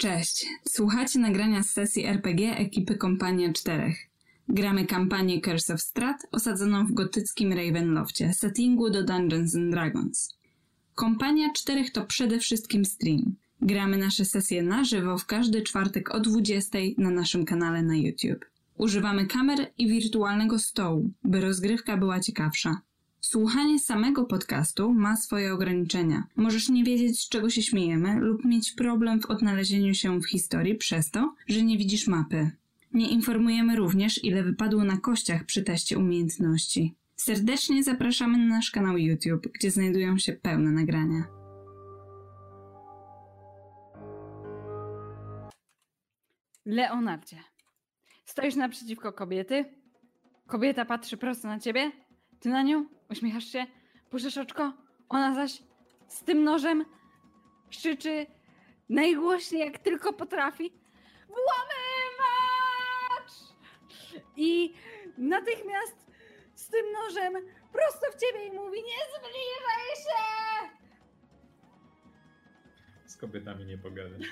Cześć, słuchacie nagrania z sesji RPG ekipy Kompania Czterech. Gramy kampanię Curse of Strat osadzoną w gotyckim Ravenloftie, settingu do Dungeons and Dragons. Kompania Czterech to przede wszystkim stream. Gramy nasze sesje na żywo w każdy czwartek o 20 na naszym kanale na YouTube. Używamy kamer i wirtualnego stołu, by rozgrywka była ciekawsza. Słuchanie samego podcastu ma swoje ograniczenia. Możesz nie wiedzieć, z czego się śmiejemy, lub mieć problem w odnalezieniu się w historii przez to, że nie widzisz mapy. Nie informujemy również, ile wypadło na kościach przy teście umiejętności. Serdecznie zapraszamy na nasz kanał YouTube, gdzie znajdują się pełne nagrania. Leonardzie, stoisz naprzeciwko kobiety. Kobieta patrzy prosto na ciebie. Ty na nią uśmiechasz się, puszczasz oczko. Ona zaś z tym nożem krzyczy najgłośniej jak tylko potrafi. Włamywacz! I natychmiast z tym nożem prosto w ciebie i mówi nie zbliżaj się! Z kobietami nie pogadam.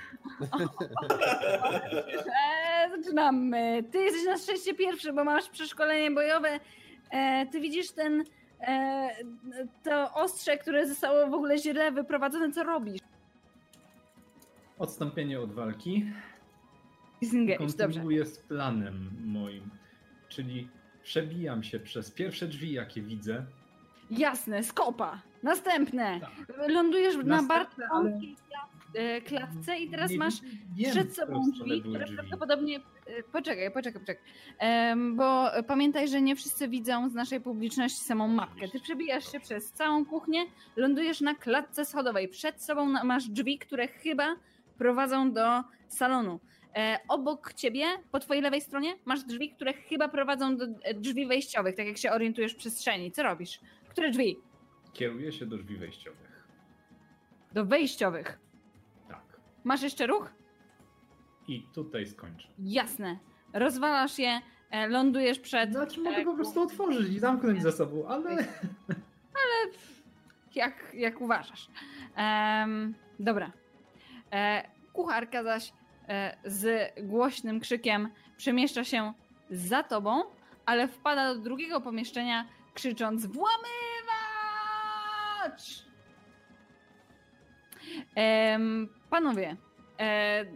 E, zaczynamy. Ty jesteś na szczęście pierwszy, bo masz przeszkolenie bojowe. E, ty widzisz ten e, to ostrze, które zostało w ogóle źle wyprowadzone. Co robisz? Odstąpienie od walki. Disengage, dobrze. Kontynuuję z planem moim. Czyli przebijam się przez pierwsze drzwi, jakie widzę. Jasne, skopa. Następne. Tak. Lądujesz na Następne, bardzo ale- klatce i teraz Nie masz wiem, przed sobą drzwi, które drzwi. prawdopodobnie. E, Poczekaj, poczekaj, poczekaj. Em, bo pamiętaj, że nie wszyscy widzą z naszej publiczności samą mapkę. Ty przebijasz się przez całą kuchnię, lądujesz na klatce schodowej. Przed sobą masz drzwi, które chyba prowadzą do salonu. E, obok ciebie, po twojej lewej stronie, masz drzwi, które chyba prowadzą do e, drzwi wejściowych, tak jak się orientujesz w przestrzeni. Co robisz? Które drzwi? Kieruję się do drzwi wejściowych. Do wejściowych. Tak. Masz jeszcze ruch? I tutaj skończę. Jasne. Rozwalasz je, e, lądujesz przed. Znaczy mogę po prostu otworzyć i zamknąć za sobą, ale... jak, jak uważasz. Em, dobra. E, kucharka zaś e, z głośnym krzykiem przemieszcza się za tobą, ale wpada do drugiego pomieszczenia, krzycząc: Włamywacz! Em, panowie, e,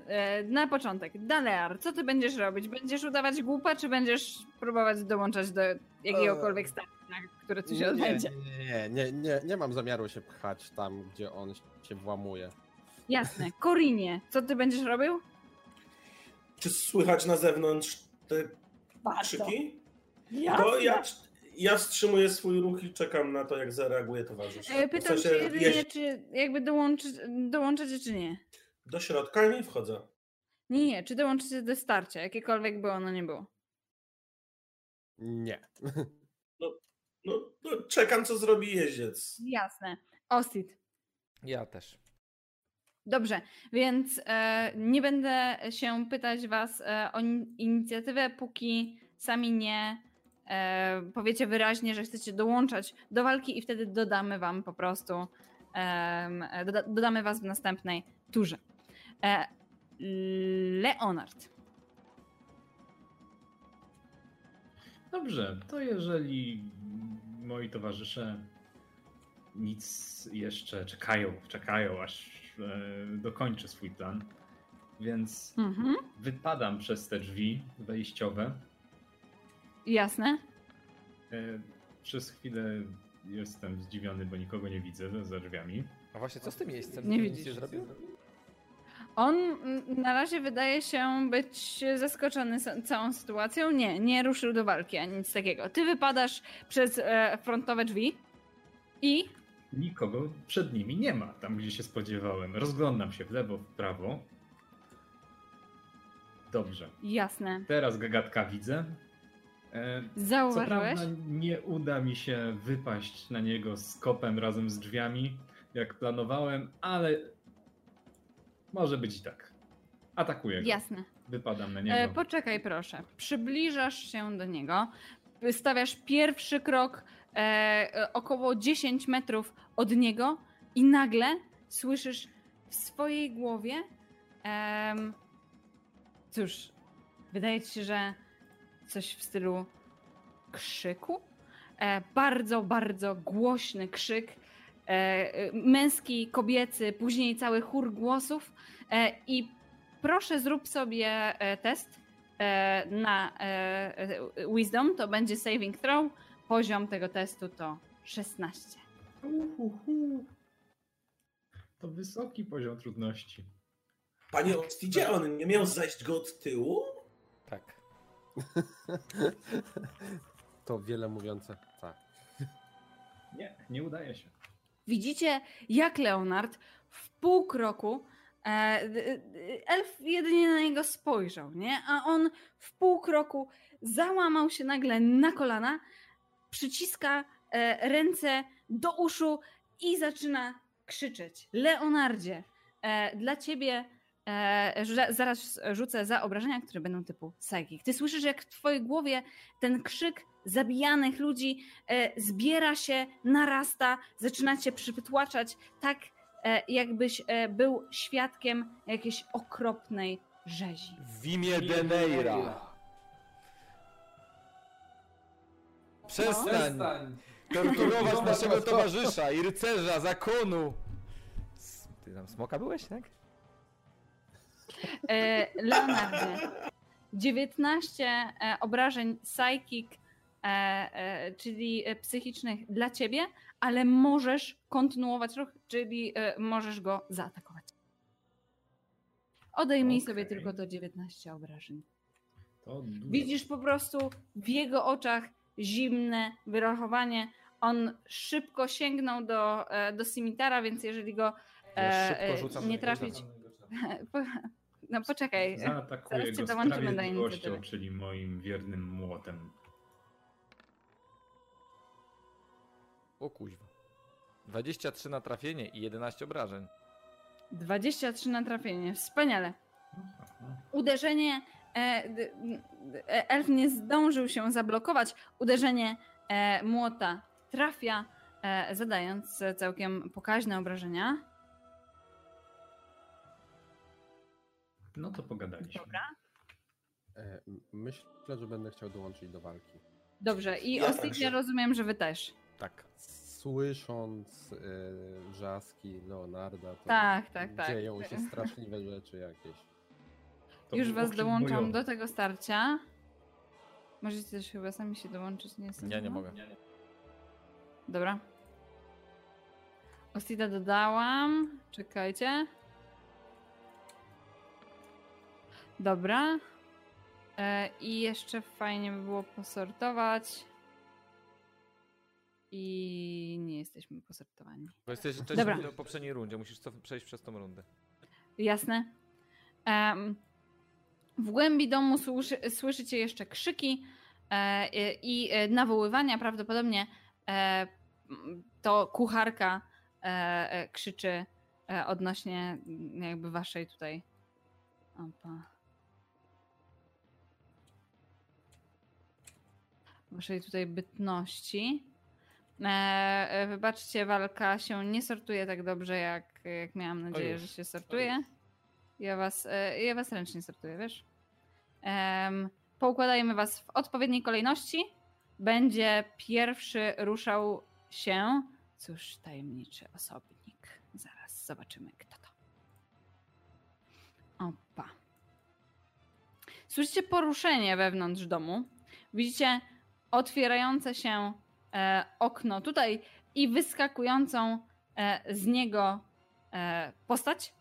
e, na początek, Dalear, co ty będziesz robić? Będziesz udawać głupa, czy będziesz próbować dołączać do jakiegokolwiek stanu, na który ci się nie, odbędzie? nie, nie, nie, nie mam zamiaru się pchać tam, gdzie on się włamuje. Jasne. Korinie, co ty będziesz robił? Czy słychać na zewnątrz te krzyki? Bo ja, ja wstrzymuję swój ruch i czekam na to, jak zareaguje towarzysz. E, Pytam W sensie jedynie, jeździ- czy jakby dołączy, dołączacie, czy nie? Do środka nie wchodzę. Nie, nie, czy dołączycie do starcia, jakiekolwiek by ono nie było. Nie. No, no, czekam, co zrobi jeździec. Jasne. Ostit. Ja też. Dobrze, więc e, nie będę się pytać was e, o in- inicjatywę, póki sami nie e, powiecie wyraźnie, że chcecie dołączać do walki i wtedy dodamy wam po prostu, e, doda- dodamy was w następnej turze. E, Leonard. Dobrze, to jeżeli moi towarzysze nic jeszcze czekają, czekają aż e, dokończę swój plan, więc Mhm. wypadam przez te drzwi wejściowe. Jasne. E, przez chwilę jestem zdziwiony, bo nikogo nie widzę za drzwiami. A właśnie, co z tym miejscem? Nie widzisz. Nie zrobił? On mm, na razie wydaje się być zaskoczony całą sytuacją. Nie, nie ruszył do walki ani nic takiego. Ty wypadasz przez e, frontowe drzwi i Nikogo przed nimi nie ma, tam gdzie się spodziewałem. Rozglądam się w lewo, w prawo. Dobrze. jasne, Teraz gagatka widzę. E, Co zauważyłeś? prawda nie uda mi się wypaść na niego z kopem razem z drzwiami, jak planowałem, ale może być i tak. Atakuję go. Jasne. Wypadam na niego. E, poczekaj proszę. Przybliżasz się do niego. Stawiasz pierwszy krok e, e, około 10 metrów od niego i nagle słyszysz w swojej głowie Em, cóż, wydaje ci się, że coś w stylu krzyku? E, bardzo, bardzo głośny krzyk. E, męski, kobiecy, później cały chór głosów. E, I proszę, zrób sobie e, test na Wisdom. To będzie saving throw. Poziom tego testu to 16. Uhuhu. To wysoki poziom trudności. Panie Ostidzie, on nie miał zajść go od tyłu? Tak. To wiele mówiące. Tak. Nie, nie udaje się. Widzicie, jak Leonard w pół kroku. E, elf jedynie na niego spojrzał, nie? A on w pół kroku załamał się nagle na kolana, przyciska e, ręce do uszu i zaczyna krzyczeć. Leonardzie, e, dla ciebie zaraz rzucę za obrażenia, które będą typu psychic. Ty słyszysz, jak w twojej głowie ten krzyk zabijanych ludzi e, zbiera się, narasta, zaczyna cię przytłaczać, tak e, jakbyś e, był świadkiem jakiejś okropnej rzezi. W imię Deneira. Przestań torturować naszego towarzysza i rycerza zakonu. Ty tam smoka byłeś, tak? Leonardzie, 19 e, obrażeń psychic, czyli e, psychicznych dla ciebie, ale możesz kontynuować ruch, czyli e, możesz go zaatakować. Odejmij sobie Okej. tylko to 19 obrażeń. Widzisz po prostu w jego oczach zimne wyrachowanie. On szybko sięgnął do, e, do Simitara, więc jeżeli go Ja e, e, nie trafić. No poczekaj. Zaatakuję Zaraz cię go dołączymy do inicjatywy. czyli moim wiernym młotem. O kuźwa. 23 na trafienie i 11 obrażeń. 23 na trafienie. Wspaniale. Aha. Uderzenie. E, e, elf nie zdążył się zablokować. Uderzenie e, młota trafia, e, zadając całkiem pokaźne obrażenia. No to pogadaliśmy. Dobra. E, Myślę, że będę chciał dołączyć do walki. Dobrze. I Ja także. rozumiem, że wy też. Tak. Słysząc e, wrzaski Leonarda, to Tak, tak, tak. dzieją się straszliwe rzeczy jakieś. To Już was dołączam bojowy. do tego starcia. Możecie też chyba sami się dołączyć, nie jestem Ja nie mogę. Dobra. Ostida dodałam. Czekajcie. Dobra. E, I jeszcze fajnie by było posortować. I nie jesteśmy posortowani. Bo jesteś Dobra. wcześniej w poprzedniej rundzie, musisz cof- przejść przez tą rundę. Jasne. Em, w głębi domu słyszy, słyszycie jeszcze krzyki e, i, e, nawoływania. Prawdopodobnie e, to kucharka e, e, krzyczy e, odnośnie m, jakby waszej tutaj. Opa. Waszej tutaj bytności. E, e, wybaczcie, walka się nie sortuje tak dobrze, jak, jak miałam nadzieję, że się sortuje. Ja was, e, ja was ręcznie sortuję, wiesz? Poukładajmy was w odpowiedniej kolejności. Będzie pierwszy ruszał się. Cóż, tajemniczy osobnik. Zaraz zobaczymy, kto to. Opa. Słyszycie poruszenie wewnątrz domu. Widzicie otwierające się okno tutaj i wyskakującą e, z niego e, postać,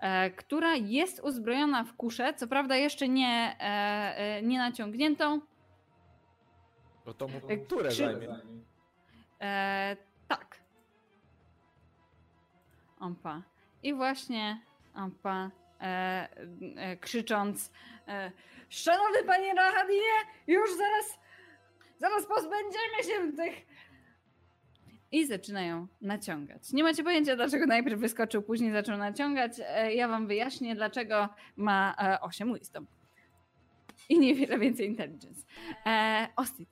e, która jest uzbrojona w kuszę, co prawda jeszcze nie, e, e, nie naciągniętą. Bo to mu E, turę zajmie. E, tak. Ompa. I właśnie Ompa e, e, krzycząc e, Szanowny panie Rahadinie, już zaraz zaraz pozbędziemy się tych i zaczynają naciągać. Nie macie pojęcia, dlaczego najpierw wyskoczył, później zaczął naciągać. E, Ja wam wyjaśnię, dlaczego ma e, 8 wisdom. I niewiele więcej intelligence. E, Ostit.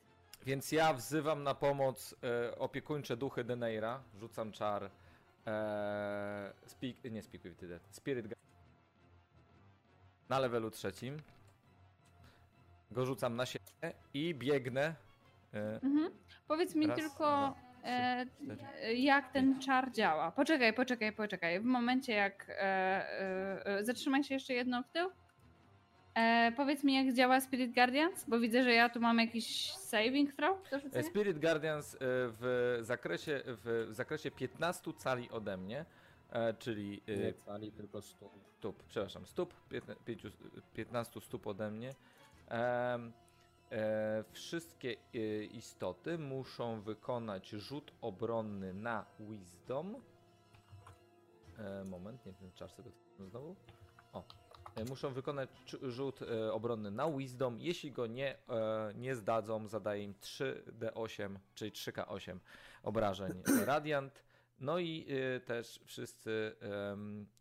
Więc ja wzywam na pomoc e, opiekuńcze duchy Deneira. Rzucam czar. E, speak, nie speak with the dead. Spirit na levelu trzecim. Go rzucam na siebie i biegnę. E, Mhm. Powiedz mi Raz, tylko, dwa, e, cztery, e, jak ten czar działa. Poczekaj, poczekaj, poczekaj. W momencie jak. E, e, e, zatrzymaj się jeszcze jedno w tył. E, powiedz mi, jak działa Spirit Guardians, bo widzę, że ja tu mam jakiś saving throw. Spirit Guardians w zakresie, w zakresie 15 cali ode mnie, czyli Nie cali, tylko stóp. stóp, przepraszam, stóp, piętna- pięciu- 15 stóp ode mnie. E, wszystkie e, istoty muszą wykonać rzut obronny na Wisdom. E, moment, nie ten czas sobie otworzyłem znowu. O. E, Muszą wykonać rzut e, obronny na Wisdom. Jeśli go nie, e, nie zdadzą, zadaje im 3d8, czyli 3k8 obrażeń Radiant. No i też wszyscy,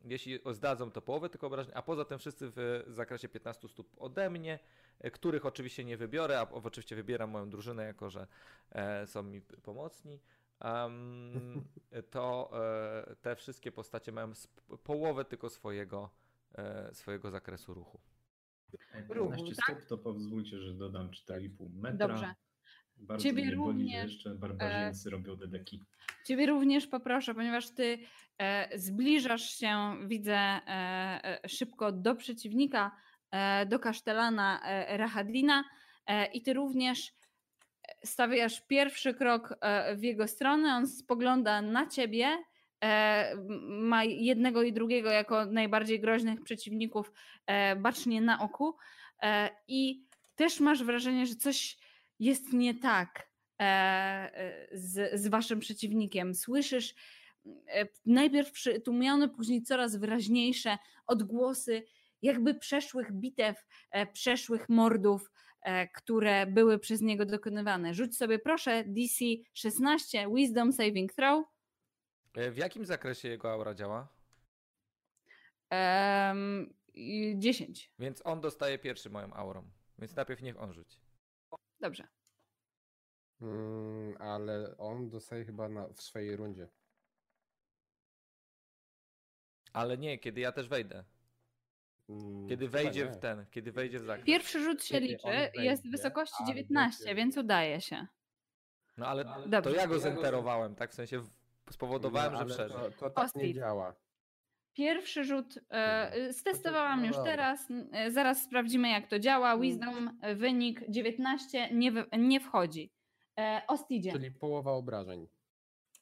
jeśli zdadzą to połowę tylko obrażeń, a poza tym wszyscy w zakresie 15 stóp ode mnie, e, których oczywiście nie wybiorę, a oczywiście wybieram moją drużynę, jako że e, są mi pomocni, to e, te wszystkie postacie mają sp- połowę tylko swojego, e, swojego zakresu ruchu. Ruchu, 15 tak? stóp, to pozwólcie, że dodam 4,5 metra. Dobrze. Bardzo Ciebie mnie boli, że również, jeszcze barbarzyńcy robią dedeki. Ciebie również poproszę, ponieważ ty e, zbliżasz się, widzę, e, e, szybko do przeciwnika, e, do kasztelana e, Rahadlina e, i ty również stawiasz pierwszy krok e, w jego stronę, on spogląda na ciebie, e, ma jednego i drugiego jako najbardziej groźnych przeciwników e, bacznie na oku e, i też masz wrażenie, że coś jest nie tak e, e, z, z waszym przeciwnikiem. Słyszysz e, najpierw przytłumione, później coraz wyraźniejsze odgłosy jakby przeszłych bitew, e, przeszłych mordów, e, które były przez niego dokonywane. Rzuć sobie proszę DC 16 Wisdom Saving Throw. E, W jakim zakresie jego aura działa? I 10. Więc on dostaje pierwszy moją aurą. Więc najpierw niech on rzuci. Dobrze. Mm, ale on dostaje chyba na, w swojej rundzie. Ale nie, kiedy ja też wejdę. Mm, Kiedy wejdzie w ten, kiedy wejdzie w zakres. Pierwszy rzut się liczy, jest wejdzie, wysokości a 19, będzie- więc udaje się. No ale Dobrze. to ja go zenterowałem, tak? W sensie w- spowodowałem, No, że przeżył. To, to tak Ostit. nie działa. Pierwszy rzut e, Mhm. stestowałam No już teraz. e, Zaraz sprawdzimy, jak to działa. Mm. Wisdom, e, wynik 19 nie, wy, nie wchodzi. E, Ostidzie. Czyli połowa obrażeń.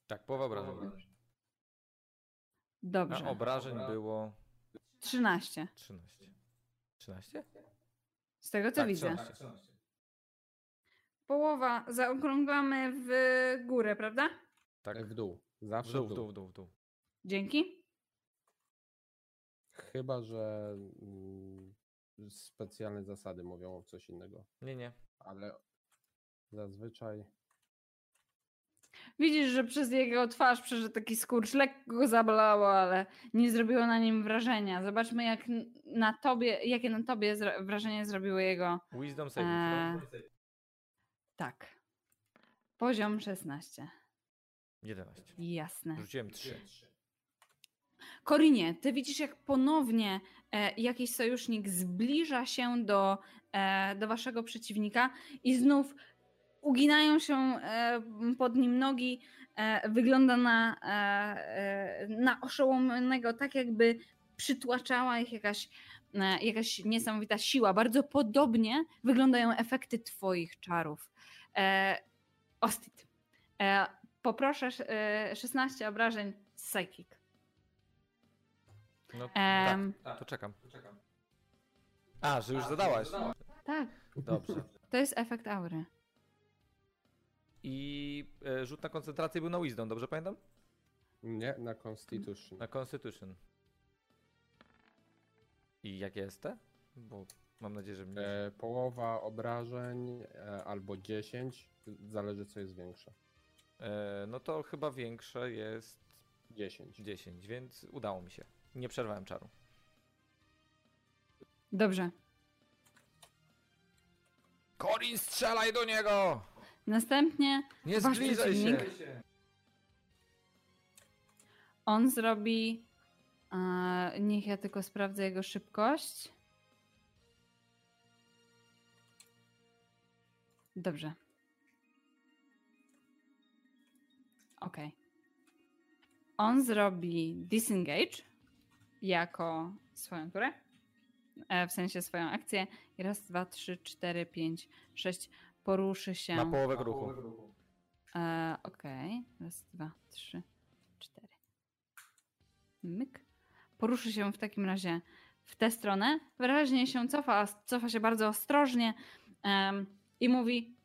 Tak, połowa obrażeń. Dobrze. A obrażeń było 13. 13. 13? Z tego co Tak, widzę. 13. Połowa zaokrąglamy w górę, prawda? Tak. W dół. W Zawsze dół, w dół, w dół, w dół. Dzięki. Chyba, że mm, specjalne zasady mówią o coś innego. Nie, nie. Ale zazwyczaj Widzisz, że przez jego twarz przeszedł taki skurcz. Lekko go zabolało, ale nie zrobiło na nim wrażenia. Zobaczmy, jak na tobie, jakie na tobie wrażenie zrobiły jego. Wisdom throw. Eee, tak. Poziom 16. 11. Jasne. Rzuciłem 3. Korinie, ty widzisz, jak ponownie e, jakiś sojusznik zbliża się do, e, do waszego przeciwnika i znów uginają się e, pod nim nogi. E, wygląda na, e, na oszołomionego, tak jakby przytłaczała ich jakaś, jakaś niesamowita siła. Bardzo podobnie wyglądają efekty twoich czarów. Ostit, poproszę e, 16 obrażeń z Psychic. No tak, to czekam. A, że już zadałaś. Tak, Dobrze. to jest efekt aury. I e, rzut na koncentrację był na Wisdom, dobrze pamiętam? nie na Constitution. Na Constitution. I jakie jest te? Bo mam nadzieję, że mnie... E, połowa obrażeń e, albo 10, zależy co jest większe. E, no to chyba większe jest 10. 10, więc udało mi się. Nie przerwałem czaru. Dobrze. Corin, strzelaj do niego! Następnie Nie wasz zbliżaj się. on zrobi... A, niech ja tylko sprawdzę jego szybkość. Dobrze. Okej. On zrobi disengage jako swoją turę. E, w sensie swoją akcję. I raz, dwa, trzy, cztery, pięć, sześć, Poruszy się. Na połowę ruchu. E, Okej. Raz, dwa, trzy, cztery. Myk. Poruszy się w takim razie w tę stronę. Wyraźnie się cofa, cofa się bardzo ostrożnie em, i mówi: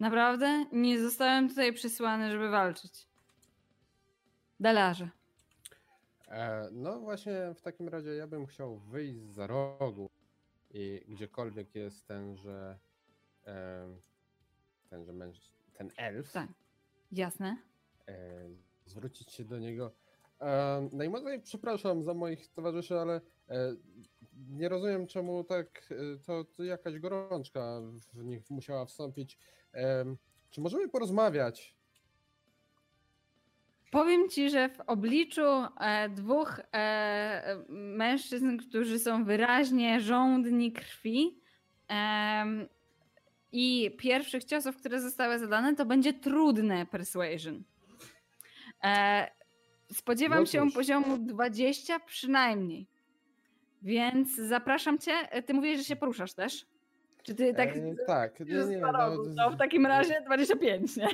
Naprawdę nie zostałem tutaj przysłany, żeby walczyć. Dalarze. E, no właśnie w takim razie ja bym chciał wyjść za rogu i gdziekolwiek jest tenże e, tenże męż, ten elf, Tak. Jasne. e, zwrócić się do niego. E, najmocniej przepraszam za moich towarzyszy, ale e, nie rozumiem czemu tak e, to, to jakaś gorączka w nich musiała wstąpić. E, czy możemy porozmawiać? Powiem ci, że w obliczu e, dwóch e, mężczyzn, którzy są wyraźnie żądni krwi em, i pierwszych ciosów, które zostały zadane, to będzie trudne persuasion. E, spodziewam No się poziomu 20 przynajmniej. Więc zapraszam cię. E, Ty mówisz, że się poruszasz też? Czy ty tak. E, tak, nie, nie, no, to w takim razie 25, nie?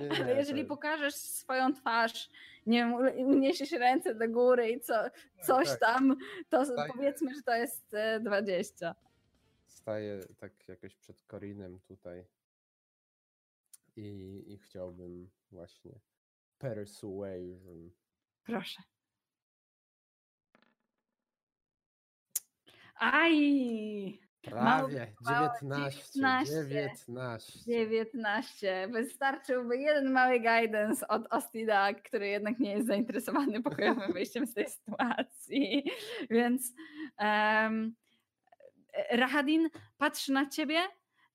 nie, nie, jeżeli to- pokażesz swoją twarz, nie wiem, uniesiesz ręce do góry i co, coś tak. tam, to Tak. powiedzmy, że to jest e, 20. Staję tak jakoś przed Korinem tutaj i, i chciałbym właśnie persuasion. Proszę. Aj! Prawie, małe 19, 19. 19. 19. Wystarczyłby jeden mały guidance od Ostida, który jednak nie jest zainteresowany pokojowym wyjściem z tej sytuacji. Więc um, Rahadin patrzy na ciebie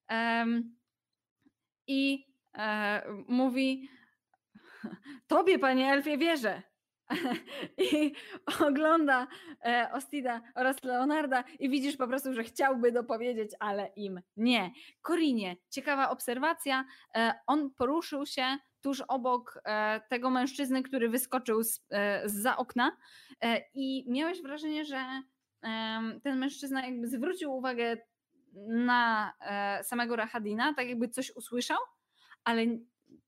em, i e, mówi: Tobie, panie Elfie, wierzę. I ogląda e, Ostida oraz Leonarda i widzisz po prostu, że chciałby dopowiedzieć, ale im nie. Korinie, ciekawa obserwacja. E, on poruszył się tuż obok tego mężczyzny, który wyskoczył z, za okna i miałeś wrażenie, że ten mężczyzna jakby zwrócił uwagę na e, samego Rahadina, tak jakby coś usłyszał, ale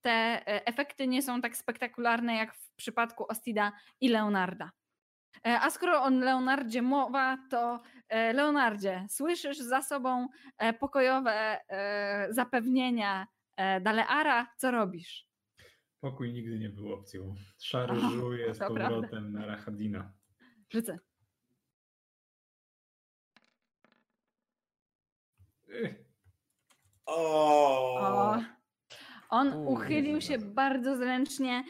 te e, efekty nie są tak spektakularne jak w przypadku Ostida i Leonarda. E, A skoro o Leonardzie mowa, to Leonardzie, słyszysz za sobą pokojowe zapewnienia Daleara, co robisz? Pokój nigdy nie był opcją. Szarżuję z to prawda. powrotem na Rahadina. Rzucę. O, O. On U, uchylił się bardzo zręcznie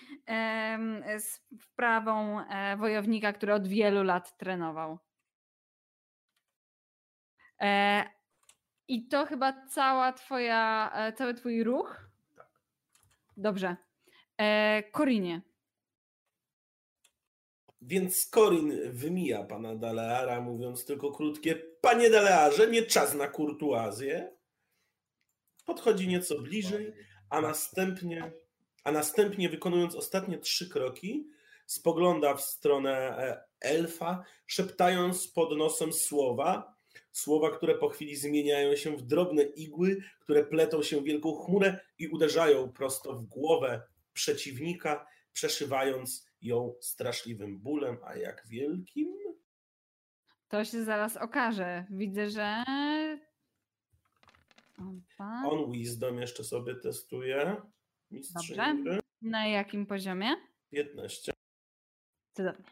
z wprawą e, wojownika, który od wielu lat trenował. E, I to chyba cała twoja, e, cały twój ruch? Tak. Dobrze. E, Korinie. Więc Corin wymija pana Daleara, mówiąc tylko krótkie: Panie Dalearze, nie czas na kurtuazję. Podchodzi nieco bliżej, a następnie, a następnie wykonując ostatnie trzy kroki, spogląda w stronę e, elfa, szeptając pod nosem słowa, słowa, które po chwili zmieniają się w drobne igły, które pletą się w wielką chmurę i uderzają prosto w głowę przeciwnika, przeszywając ją straszliwym bólem, a jak wielkim? To się zaraz okaże. Widzę, że. Opa. On Wisdom jeszcze sobie testuje. Gry. Na jakim poziomie? 15. Cudownie.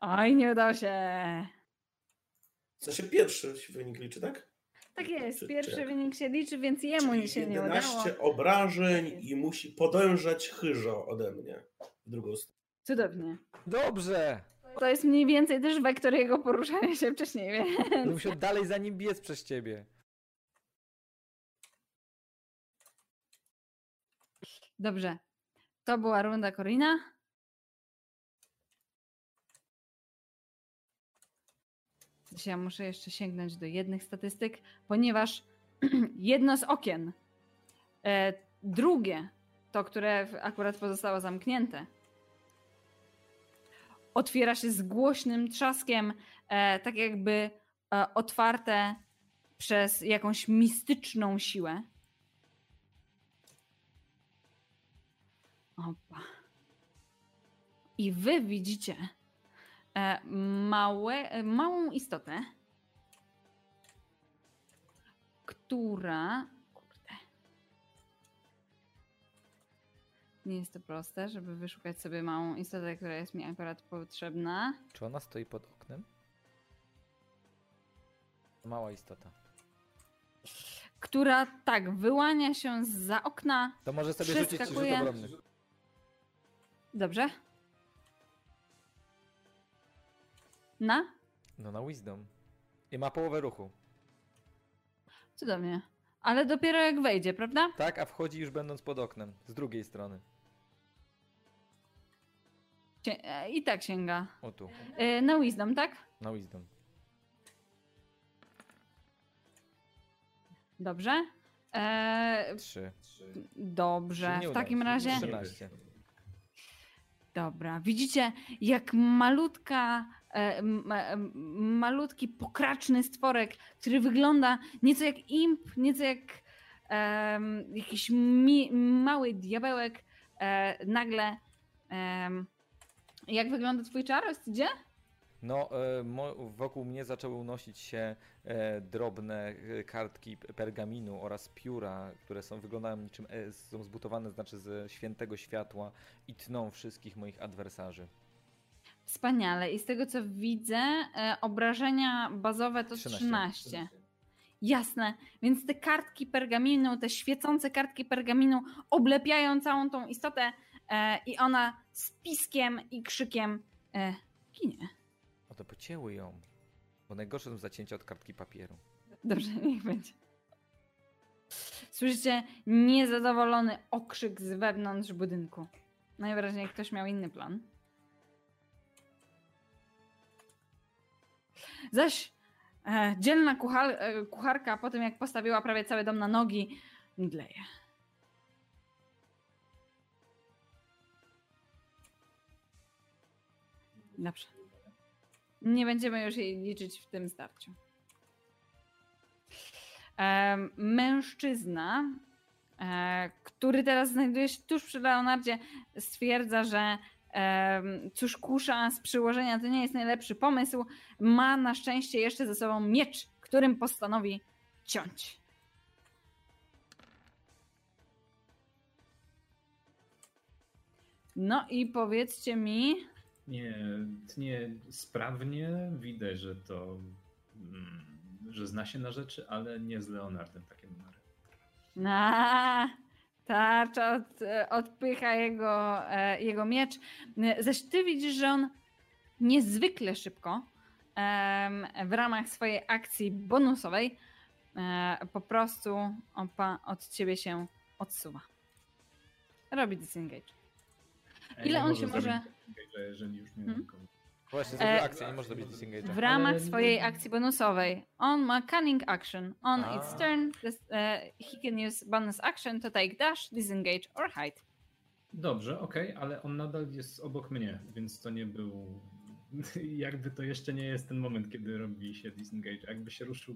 Oj, nie udało się. W sensie pierwszy wynik liczy, tak? Tak jest, Czy- pierwszy czy wynik się liczy, więc jemu Czyli się nie udało. 11 obrażeń i musi podążać chyżo ode mnie w drugą stronę. Cudownie. Dobrze! To jest mniej więcej też wektor jego poruszania się wcześniej, więc musiał dalej za nim biec przez ciebie. dobrze. To była runda Korina. Ja muszę jeszcze sięgnąć do jednych statystyk, ponieważ jedno z okien, e, drugie, to które akurat pozostało zamknięte, otwiera się z głośnym trzaskiem, e, tak jakby e, otwarte przez jakąś mistyczną siłę. Opa. I wy widzicie małe, e, małą istotę, która. Kurde. Nie jest to proste, żeby wyszukać sobie małą istotę, która jest mi akurat potrzebna. Czy ona stoi pod oknem? Mała istota. Która tak wyłania się za okna. To może sobie rzucić rzut obronny. Dobrze. Na? No na wisdom. I ma połowę ruchu. Cudownie. Ale dopiero jak wejdzie, prawda? Tak, a wchodzi już będąc pod oknem. Z drugiej strony. I tak sięga. O tu. E, Na wisdom, tak? Na wisdom. Dobrze. E, Trzy. dobrze. W takim razie. 13. Dobra. Widzicie, jak malutka, e, e, malutki, pokraczny stworek, który wygląda nieco jak imp, nieco jak em, jakiś mi, mały diabełek, e, nagle. em, jak wygląda twój czar, Ostydzie? No, e, wokół mnie zaczęły unosić się e, drobne e, kartki pergaminu oraz pióra, które są wyglądają niczym są zbudowane, znaczy ze świętego światła i tną wszystkich moich adwersarzy. Wspaniale. I z tego co widzę, obrażenia bazowe to 13. 13. Jasne. Więc te kartki pergaminu, te świecące kartki pergaminu oblepiają całą tą istotę e, i ona z piskiem i krzykiem e, ginie. O to pocięły ją. Bo najgorsze są zacięcia od kartki papieru. Dobrze, niech będzie. Słyszycie niezadowolony okrzyk z wewnątrz budynku. Najwyraźniej ktoś miał inny plan. Zaś e, dzielna kuchar, e, kucharka po tym, jak postawiła prawie cały dom na nogi, mdleje. Dobrze. Nie będziemy już jej liczyć w tym starciu. Mężczyzna, e, który teraz znajduje się tuż przy Leonardzie, stwierdza, że cóż kusza z przyłożenia to nie jest najlepszy pomysł. Ma na szczęście jeszcze ze sobą miecz, którym postanowi ciąć. No i powiedzcie mi, Nie, tnie sprawnie. Widać, że to. Mm, że zna się na rzeczy, ale nie z Leonardem takie numery. Na, tarcza od, odpycha jego, e, jego miecz. Zaś ty widzisz, że on niezwykle szybko w ramach swojej akcji bonusowej e, po prostu opa, od ciebie się odsuwa. Robi disengage. Ile on się może- disengage'a, Jeżeli już nie Hmm? Właśnie, E, zrobił akcję, nie może zrobić disengage'a. W ramach Ale- swojej akcji bonusowej on ma cunning action. On A. its turn, this, e, he can use bonus action to take dash, disengage or hide. Dobrze, okej, ale on nadal jest obok mnie, więc to nie był. Jakby to jeszcze nie jest ten moment, kiedy robi się disengage. Jakby się ruszył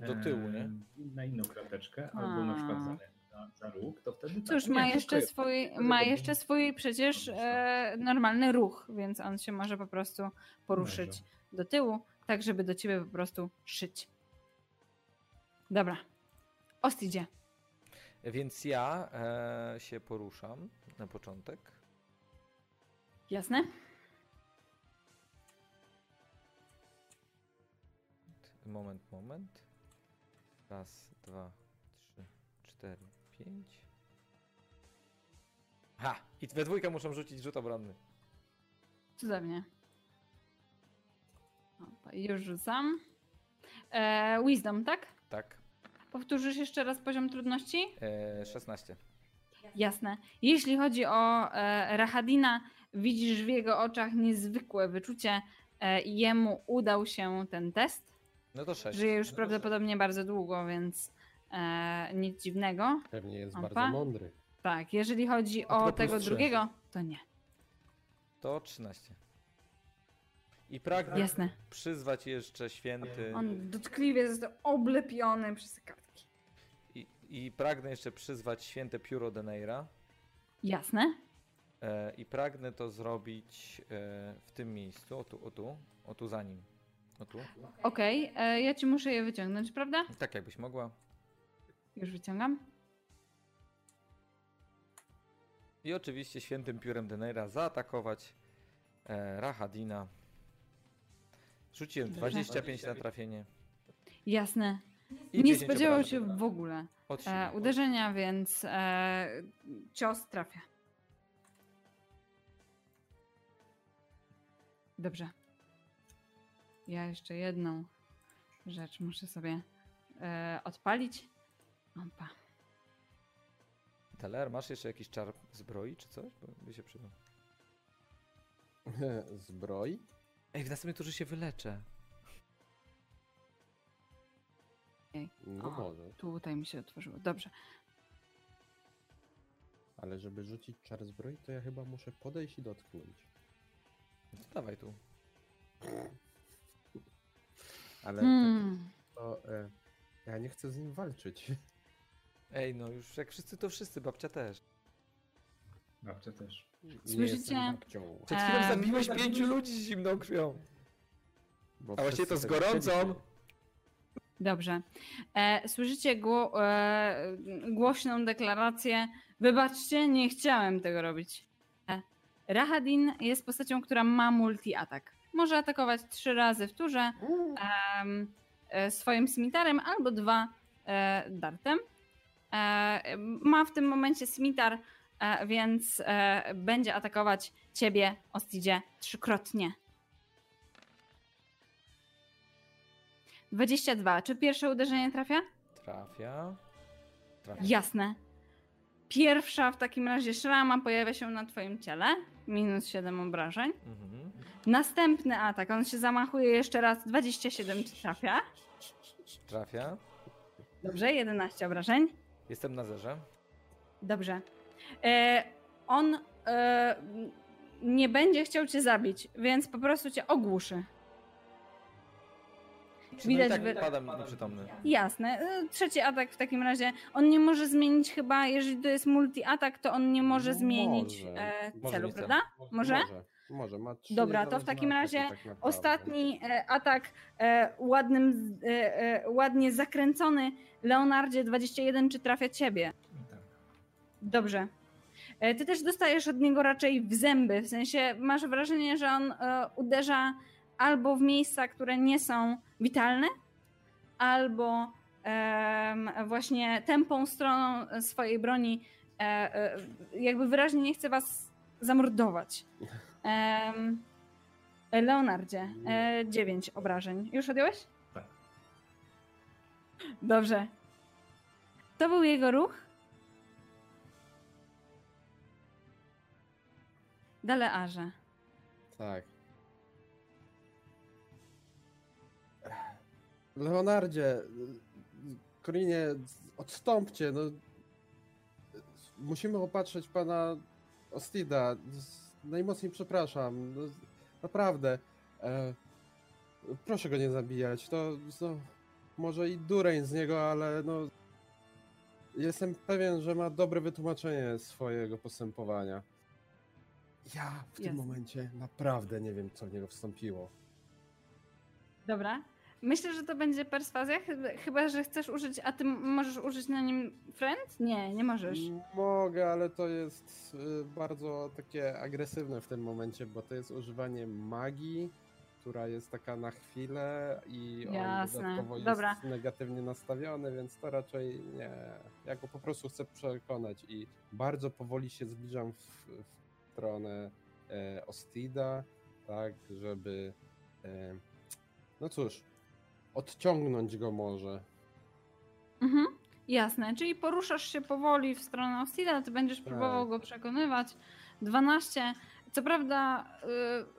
Do tyłu, nie? e, Na inną krateczkę, albo na przykład za, za, za róg, to wtedy. Cóż, tak. ma Nie, jeszcze swój, ma jeszcze swój przecież e, normalny ruch, więc on się może po prostu poruszyć Może. do tyłu, tak żeby do ciebie po prostu szyć. Dobra. Ostidzie. Więc ja e, się poruszam na początek. Jasne? Moment, moment. Raz, dwa, trzy, cztery, pięć. Ha! I we dwójkę muszą rzucić rzut obronny. Cudownie. Opa, już rzucam. E, wisdom, tak? Tak. Powtórzysz jeszcze raz poziom trudności? E, 16. Jasne. Jeśli chodzi o e, Rahadina, widzisz w jego oczach niezwykłe wyczucie e, jemu udał się ten test. No to 6. Żyje już prawdopodobnie bardzo długo, więc e, nic dziwnego. Pewnie jest Opa. bardzo mądry. Tak, jeżeli chodzi o tego drugiego, to nie. To 13. I pragnę Jasne. przyzwać jeszcze święty. On dotkliwie został oblepiony przez kartki. I, I pragnę jeszcze przyzwać święte pióro Deneira. Jasne. E, I pragnę to zrobić e, w tym miejscu. O tu, o tu, o tu za nim. O tu. Okej, e, ja ci muszę je wyciągnąć, prawda? Tak jakbyś mogła. Już wyciągam. I oczywiście świętym piórem Deneira zaatakować e, Rahadina. Rzuciłem Dobrze. 25 na trafienie. Jasne. I nie 10 spodziewał się w ogóle e, uderzenia, więc e, cios trafia. Dobrze. Ja jeszcze jedną rzecz muszę sobie e, odpalić. Opa. Teler, masz jeszcze jakiś czar zbroi czy coś? Bo by się przydał. Zbroi? Ej, w następnej turze się wyleczę. No O. może. Tutaj mi się otworzyło. Dobrze. Ale żeby rzucić czar zbroi, to ja chyba muszę podejść i dotknąć. No to dawaj tu. Ale Hmm. to e, ja nie chcę z nim walczyć. Ej, no już jak wszyscy to wszyscy, babcia też. Babcia też. Słyszycie? Przed chwilą Em, zabiłeś pięciu ludzi z zimną krwią. Bo A właściwie to z gorącą. Dobrze. E, słyszycie gło, e, głośną deklarację. Wybaczcie, nie chciałem tego robić. E, Rahadin jest postacią, która ma multi-atak. Może atakować trzy razy w turze em, e, swoim smitarem albo dwa e, dartem. E, ma w tym momencie smitar, e, więc e, będzie atakować ciebie, Ostidzie, trzykrotnie. 22. Czy pierwsze uderzenie trafia? Trafia. Trafia. Jasne. Pierwsza w takim razie szrama pojawia się na twoim ciele. Minus 7 obrażeń. Mhm. Następny atak. On się zamachuje jeszcze raz. 27 czy trafia. Trafia. Dobrze, 11 obrażeń. Jestem na zerze. Dobrze. E, on e, nie będzie chciał cię zabić, więc po prostu cię ogłuszy. Czy Widać, no tak że- padam nieprzytomny. Jasne. E, Trzeci atak w takim razie. On nie może zmienić chyba, jeżeli to jest multi-atak, to on nie może Może. zmienić e, Może celu, mieć cel. prawda? Może? Może, może. Ma trzy Dobra, to w takim razie tak. Ostatni e, atak e, ładnym, e, ładnie zakręcony. Leonardzie 21, czy trafia ciebie? Tak. Dobrze. Ty też dostajesz od niego raczej w zęby, w sensie masz wrażenie, że on uderza albo w miejsca, które nie są witalne, albo właśnie tępą stroną swojej broni jakby wyraźnie nie chce was zamordować. Leonardzie, e, 9 obrażeń. Już odjąłeś? Tak. Dobrze. To był jego ruch. Dalearze. Tak. Leonardzie, Korinie, odstąpcie, no. Musimy opatrzyć pana Ostida. Najmocniej przepraszam. No, naprawdę. E, proszę go nie zabijać. To no, może i dureń z niego, ale no. Jestem pewien, że ma dobre wytłumaczenie swojego postępowania. Ja w tym momencie naprawdę nie wiem, co w niego wstąpiło. Dobra. Myślę, że to będzie perswazja, chyba, że chcesz użyć, a ty możesz użyć na nim friend? Nie, nie możesz. Mogę, ale to jest y, bardzo takie agresywne w tym momencie, bo to jest używanie magii, która jest taka na chwilę i Jasne, on dodatkowo dobra. jest negatywnie nastawiony, więc to raczej nie. Ja go po prostu chcę przekonać i bardzo powoli się zbliżam w, w stronę e, Ostida, tak, żeby e, no cóż, odciągnąć go może. Mhm. Jasne, czyli poruszasz się powoli w stronę Ostida, ty będziesz Tak. próbował go przekonywać. 12. co prawda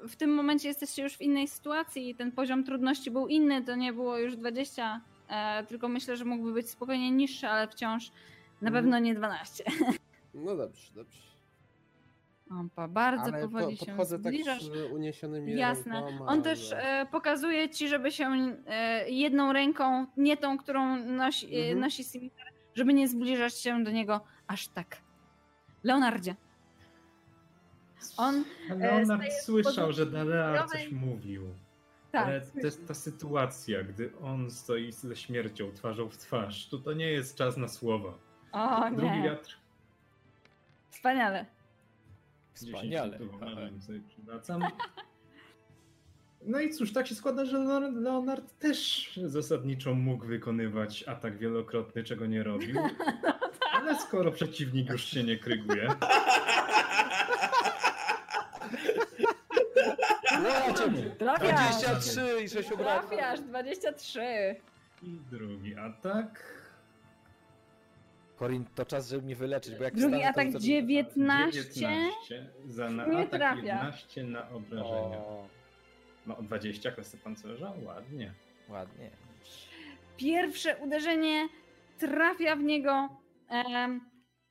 y, w tym momencie jesteście już w innej sytuacji i ten poziom trudności był inny, to nie było już 20, e, tylko myślę, że mógłby być spokojnie niższy, ale wciąż na Mhm. pewno nie 12. No dobrze, dobrze. Ompa, bardzo Ale po, powoli się podchodzę tak zbliżasz. z uniesionymi Jasne. rękoma, On też e, pokazuje ci, żeby się e, jedną ręką, nie tą, którą nosi, e, Mhm. nosi Simitar, żeby nie zbliżać się do niego aż tak. Leonardzie, on Leonard staje z słyszał, pozycji że Dalear coś mówił. tak, Ale to jest ta sytuacja, gdy on stoi ze śmiercią twarzą w twarz. To to nie jest czas na słowa. o Drugi nie, wiatr. wspaniale. 10 Wspaniale. minut uważam, sobie przywracam. No i cóż, tak się składa, że Leonard, też zasadniczo mógł wykonywać atak wielokrotny, czego nie robił. Ale skoro przeciwnik już się nie kryguje, Zobaczymy. Trafiasz! 23 i 6 obrażeń. Trafiasz, 23. i drugi atak. Korin, to czas, żeby mnie wyleczyć, bo jak Drugi wstanę, to atak wtedy- 19. 19 za na Nie atak trafia. 11 na obrażenia. O, No 20 klasy pancerza? Ładnie. ładnie. Pierwsze uderzenie trafia w niego. Em,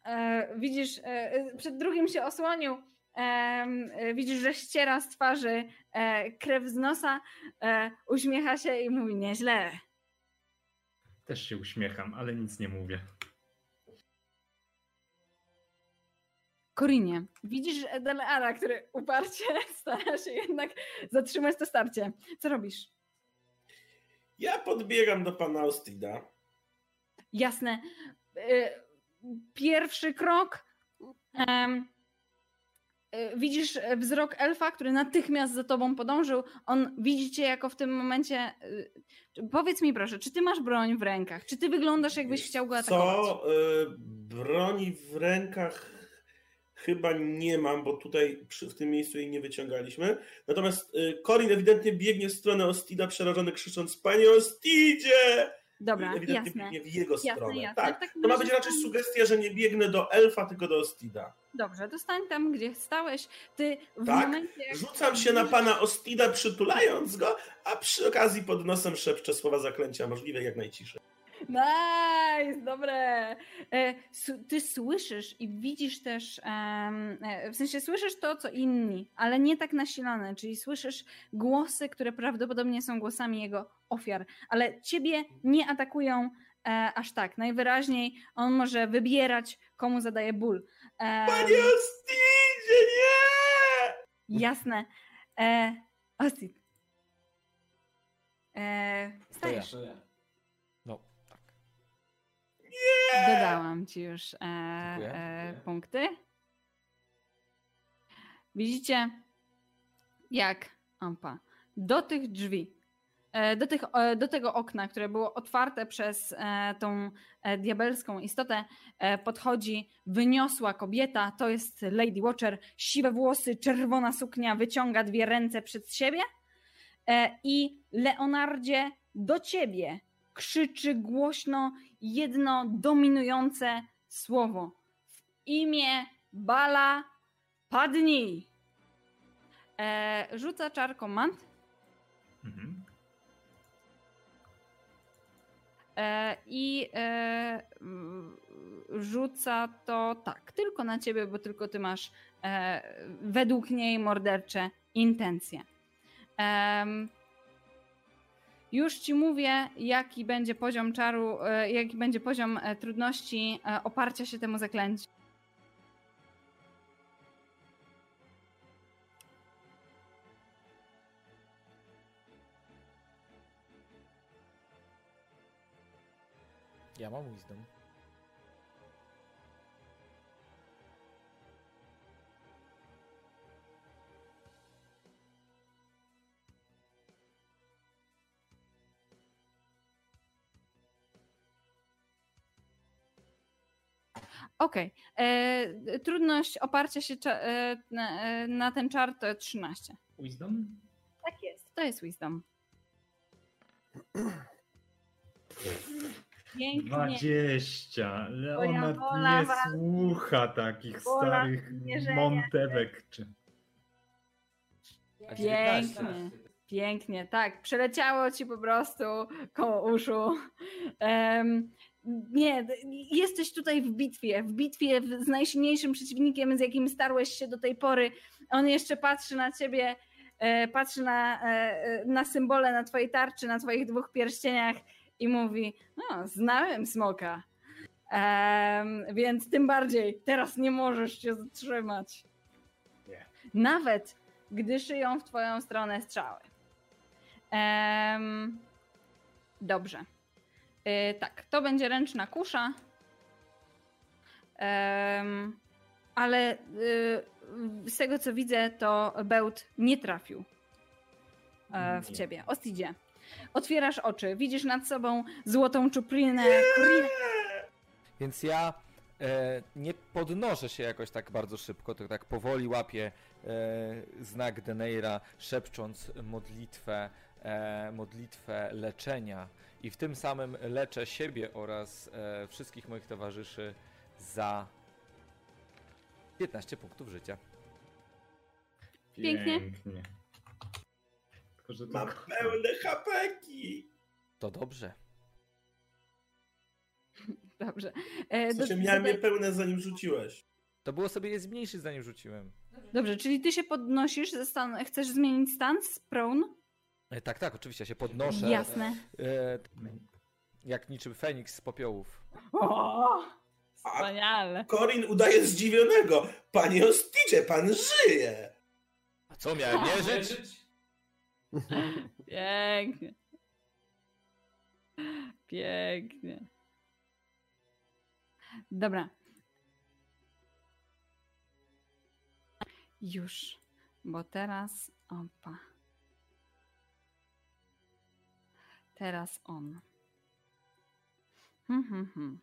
e, widzisz, e, przed drugim się osłonił. E, widzisz, że ściera z twarzy e, krew z nosa, e, uśmiecha się i mówi nieźle. Też się uśmiecham, ale nic nie mówię. Korinie, widzisz Deleara, który uparcie stara się jednak zatrzymać to starcie. Co robisz? Ja podbiegam do pana Ostida. Jasne. E, Pierwszy krok. e, Widzisz wzrok elfa, który natychmiast za tobą podążył. On widzi cię jako w tym momencie. e, Powiedz mi proszę, czy ty masz broń w rękach? Czy ty wyglądasz, jakbyś chciał go atakować? Co? Broni w rękach chyba nie mam, bo tutaj przy, w tym miejscu jej nie wyciągaliśmy. Natomiast y, Corin ewidentnie biegnie w stronę Ostida, przerażony krzycząc Panie Ostidzie! Dobra, ewidentnie jasne. biegnie w jego Jasne, stronę. jasne. Tak. W takim To ma być raczej sugestia, że nie biegnę do elfa, tylko do Ostida. Dobrze, to stań tam, gdzie stałeś. Ty w Tak, momencie. Rzucam się na pana Ostida, przytulając go, a przy okazji pod nosem szepczę słowa zaklęcia, możliwe jak najciszej. Nice, dobre. E, Ty słyszysz i widzisz też, e, w sensie słyszysz to, co inni, ale nie tak nasilone, czyli słyszysz głosy, które prawdopodobnie są głosami jego ofiar, ale ciebie nie atakują e, aż tak. Najwyraźniej on może wybierać, komu zadaje ból. Panie Ostidzie, nie! Jasne. E, Ostit. E, To ja. stajesz. No, tak. Dodałam ci już e, e, punkty. Widzicie, jak Ampa do tych drzwi, e, do, tych, e, do tego okna, które było otwarte przez e, tą e, diabelską istotę, podchodzi wyniosła kobieta. To jest Lady Watcher. Siwe włosy, czerwona suknia, wyciąga dwie ręce przed siebie. I Leonardzie, do ciebie krzyczy głośno jedno dominujące słowo. W imię Bala padnij. E, rzuca czar komand Mhm. e, i e, rzuca to tak, tylko na ciebie, bo tylko ty masz e, według niej mordercze intencje. Em, już ci mówię, jaki będzie poziom czaru, e, jaki będzie poziom e, trudności e, oparcia się temu zaklęciu. Ja mam wisdom. Okej. e, Trudność oparcia się cza- e, na, e, na ten czar to 13. Wisdom? Tak jest. To jest wisdom. Pięknie. 20. Leonard wola nie was- słucha takich wola starych montewek. Czy... A 19. Pięknie. Pięknie, tak. Przeleciało ci po prostu koło uszu. Em, nie, jesteś tutaj w bitwie. W bitwie z najsilniejszym przeciwnikiem, z jakim starłeś się do tej pory. On jeszcze patrzy na ciebie, e, patrzy na, e, e, na symbole na twojej tarczy, na twoich dwóch pierścieniach i mówi: No, znałem smoka. Em, więc tym bardziej teraz nie możesz się zatrzymać. Nie. Nawet gdy szyją w twoją stronę strzały. Em, dobrze. Y, tak, to będzie ręczna kusza. Ale y, z tego co widzę, to bełt nie trafił e, w Nie. ciebie. Ostidzie. Otwierasz oczy, widzisz nad sobą złotą czuplinę. Więc ja e, nie podnoszę się jakoś tak bardzo szybko, to tak powoli łapię e, znak Deneira, szepcząc modlitwę, modlitwę leczenia i w tym samym leczę siebie oraz e, wszystkich moich towarzyszy za 15 punktów życia. Pięknie. Pięknie. Tylko, że to Mam pełne hapeki. To dobrze. Dobrze. E, W do- sensie miałem do- je pełne zanim rzuciłeś. To było sobie je zmniejszyć zanim rzuciłem. Dobrze, czyli ty się podnosisz, ze stan- chcesz zmienić stan z prone? E, tak, tak, oczywiście, ja się podnoszę. Jasne. E, jak niczym Feniks z popiołów. O, wspaniale. Corin udaje zdziwionego. Panie Osticie, pan żyje. A co miałem wierzyć? Pięknie. Pięknie. Dobra. Już, bo teraz opa. Teraz on. Hmm, hmm, hmm.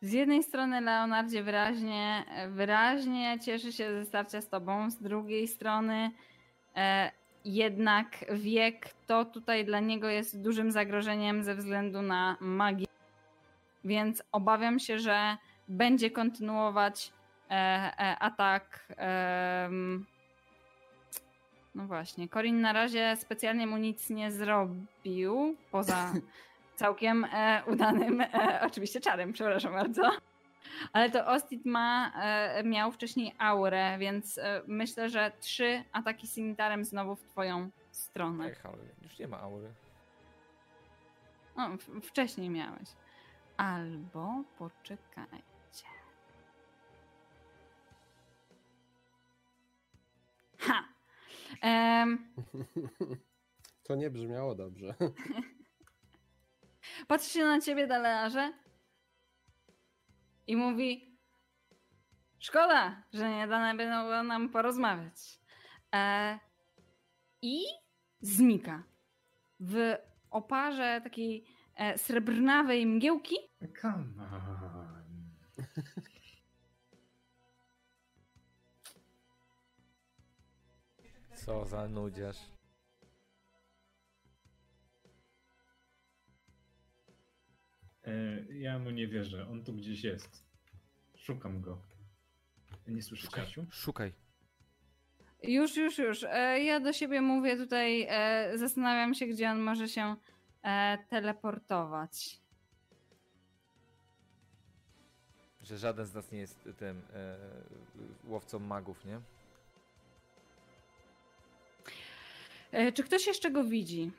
Z jednej strony Leonardzie wyraźnie, wyraźnie cieszy się ze starcia z tobą, z drugiej strony e, jednak wie, kto tutaj dla niego jest dużym zagrożeniem ze względu na magię. Więc obawiam się, że będzie kontynuować e, e, atak. No właśnie, Corin na razie specjalnie mu nic nie zrobił, poza całkiem e, udanym, e, oczywiście czarem, przepraszam bardzo. Ale to Ostit ma, e, miał wcześniej aurę, więc e, myślę, że trzy ataki simitarem znowu w twoją stronę. Ech, ale już nie ma aury. O, w- wcześniej miałeś. Albo poczekajcie. Ha! Em, To nie brzmiało dobrze. patrzy się na ciebie, Dalearze, i mówi: Szkoda, że nie dane było nam porozmawiać. E, I znika. W oparze takiej e, srebrnawej mgiełki Come on. Co za nudziarz. E, ja mu nie wierzę. On tu gdzieś jest. Szukam go. Nie słyszę Szukaj, Kasiu? szukaj. Już, już, już. E, Ja do siebie mówię tutaj, e, zastanawiam się, gdzie on może się e, teleportować. Że żaden z nas nie jest tym e, łowcą magów, nie? Czy ktoś jeszcze go widzi?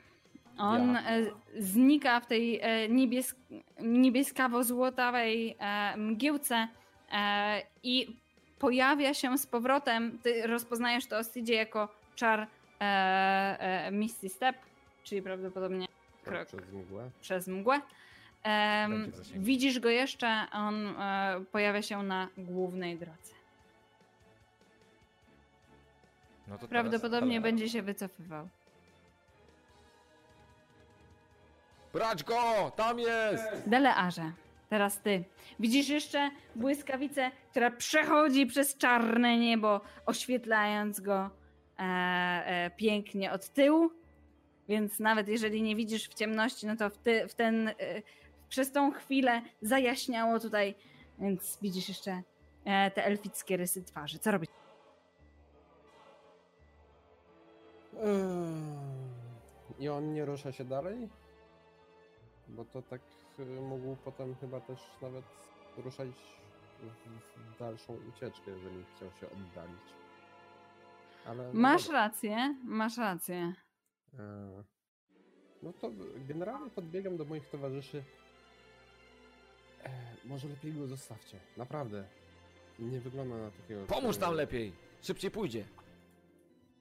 On Ja. e, znika w tej e, niebies niebieskawo-złotawej e, mgiełce e, i pojawia się z powrotem. Ty rozpoznajesz to Ostidzie jako czar e, e, Misty Step, czyli prawdopodobnie krok Przez mgłę. przez mgłę. Widzisz go jeszcze, on e, pojawia się na głównej drodze. No to teraz Prawdopodobnie Dalear. będzie się wycofywał. Brać go! Tam jest! Delearze, teraz ty. Widzisz jeszcze błyskawicę, która przechodzi przez czarne niebo, oświetlając go e, e, pięknie od tyłu. Więc nawet jeżeli nie widzisz w ciemności, no to w, ty, w ten, e, przez tą chwilę zajaśniało tutaj, więc widzisz jeszcze e, te elfickie rysy twarzy. Co robisz? I on nie rusza się dalej? Bo to tak y, mógł potem chyba też nawet ruszać w, dalszą ucieczkę, jeżeli chciał się oddalić. Ale no Masz dobra. rację, masz rację. E, No to generalnie podbiegam do moich towarzyszy. E, może lepiej go zostawcie. Naprawdę. Nie wygląda na takiego. Pomóż tam lepiej! Szybciej pójdzie.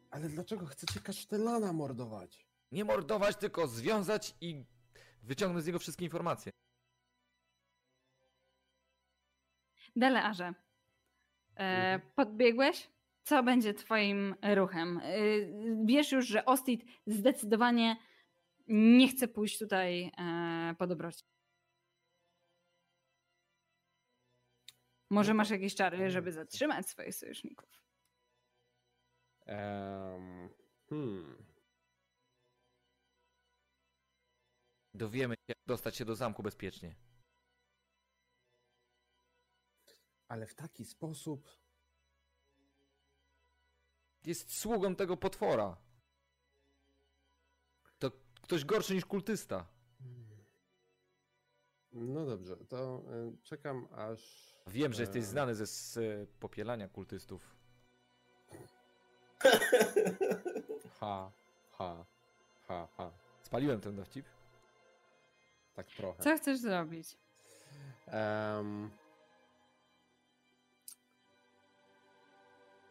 Ale dlaczego chcecie kasztelana mordować? Nie mordować, tylko związać i wyciągnąć z niego wszystkie informacje. Delearze, e, Mhm. podbiegłeś? Co będzie twoim ruchem? E, wiesz już, że Ostit zdecydowanie nie chce pójść tutaj e, po dobroci. Może No masz jakieś czary, żeby zatrzymać swoich sojuszników? Em, hmm. Dowiemy się, jak dostać się do zamku bezpiecznie. Ale w taki sposób. Jest sługą tego potwora. To ktoś gorszy niż kultysta. No dobrze, to y, czekam aż. Wiem, że jesteś e, znany ze e, popielania kultystów. Ha, ha, ha, ha. Spaliłem ten dowcip. Tak trochę. Co chcesz zrobić? Em.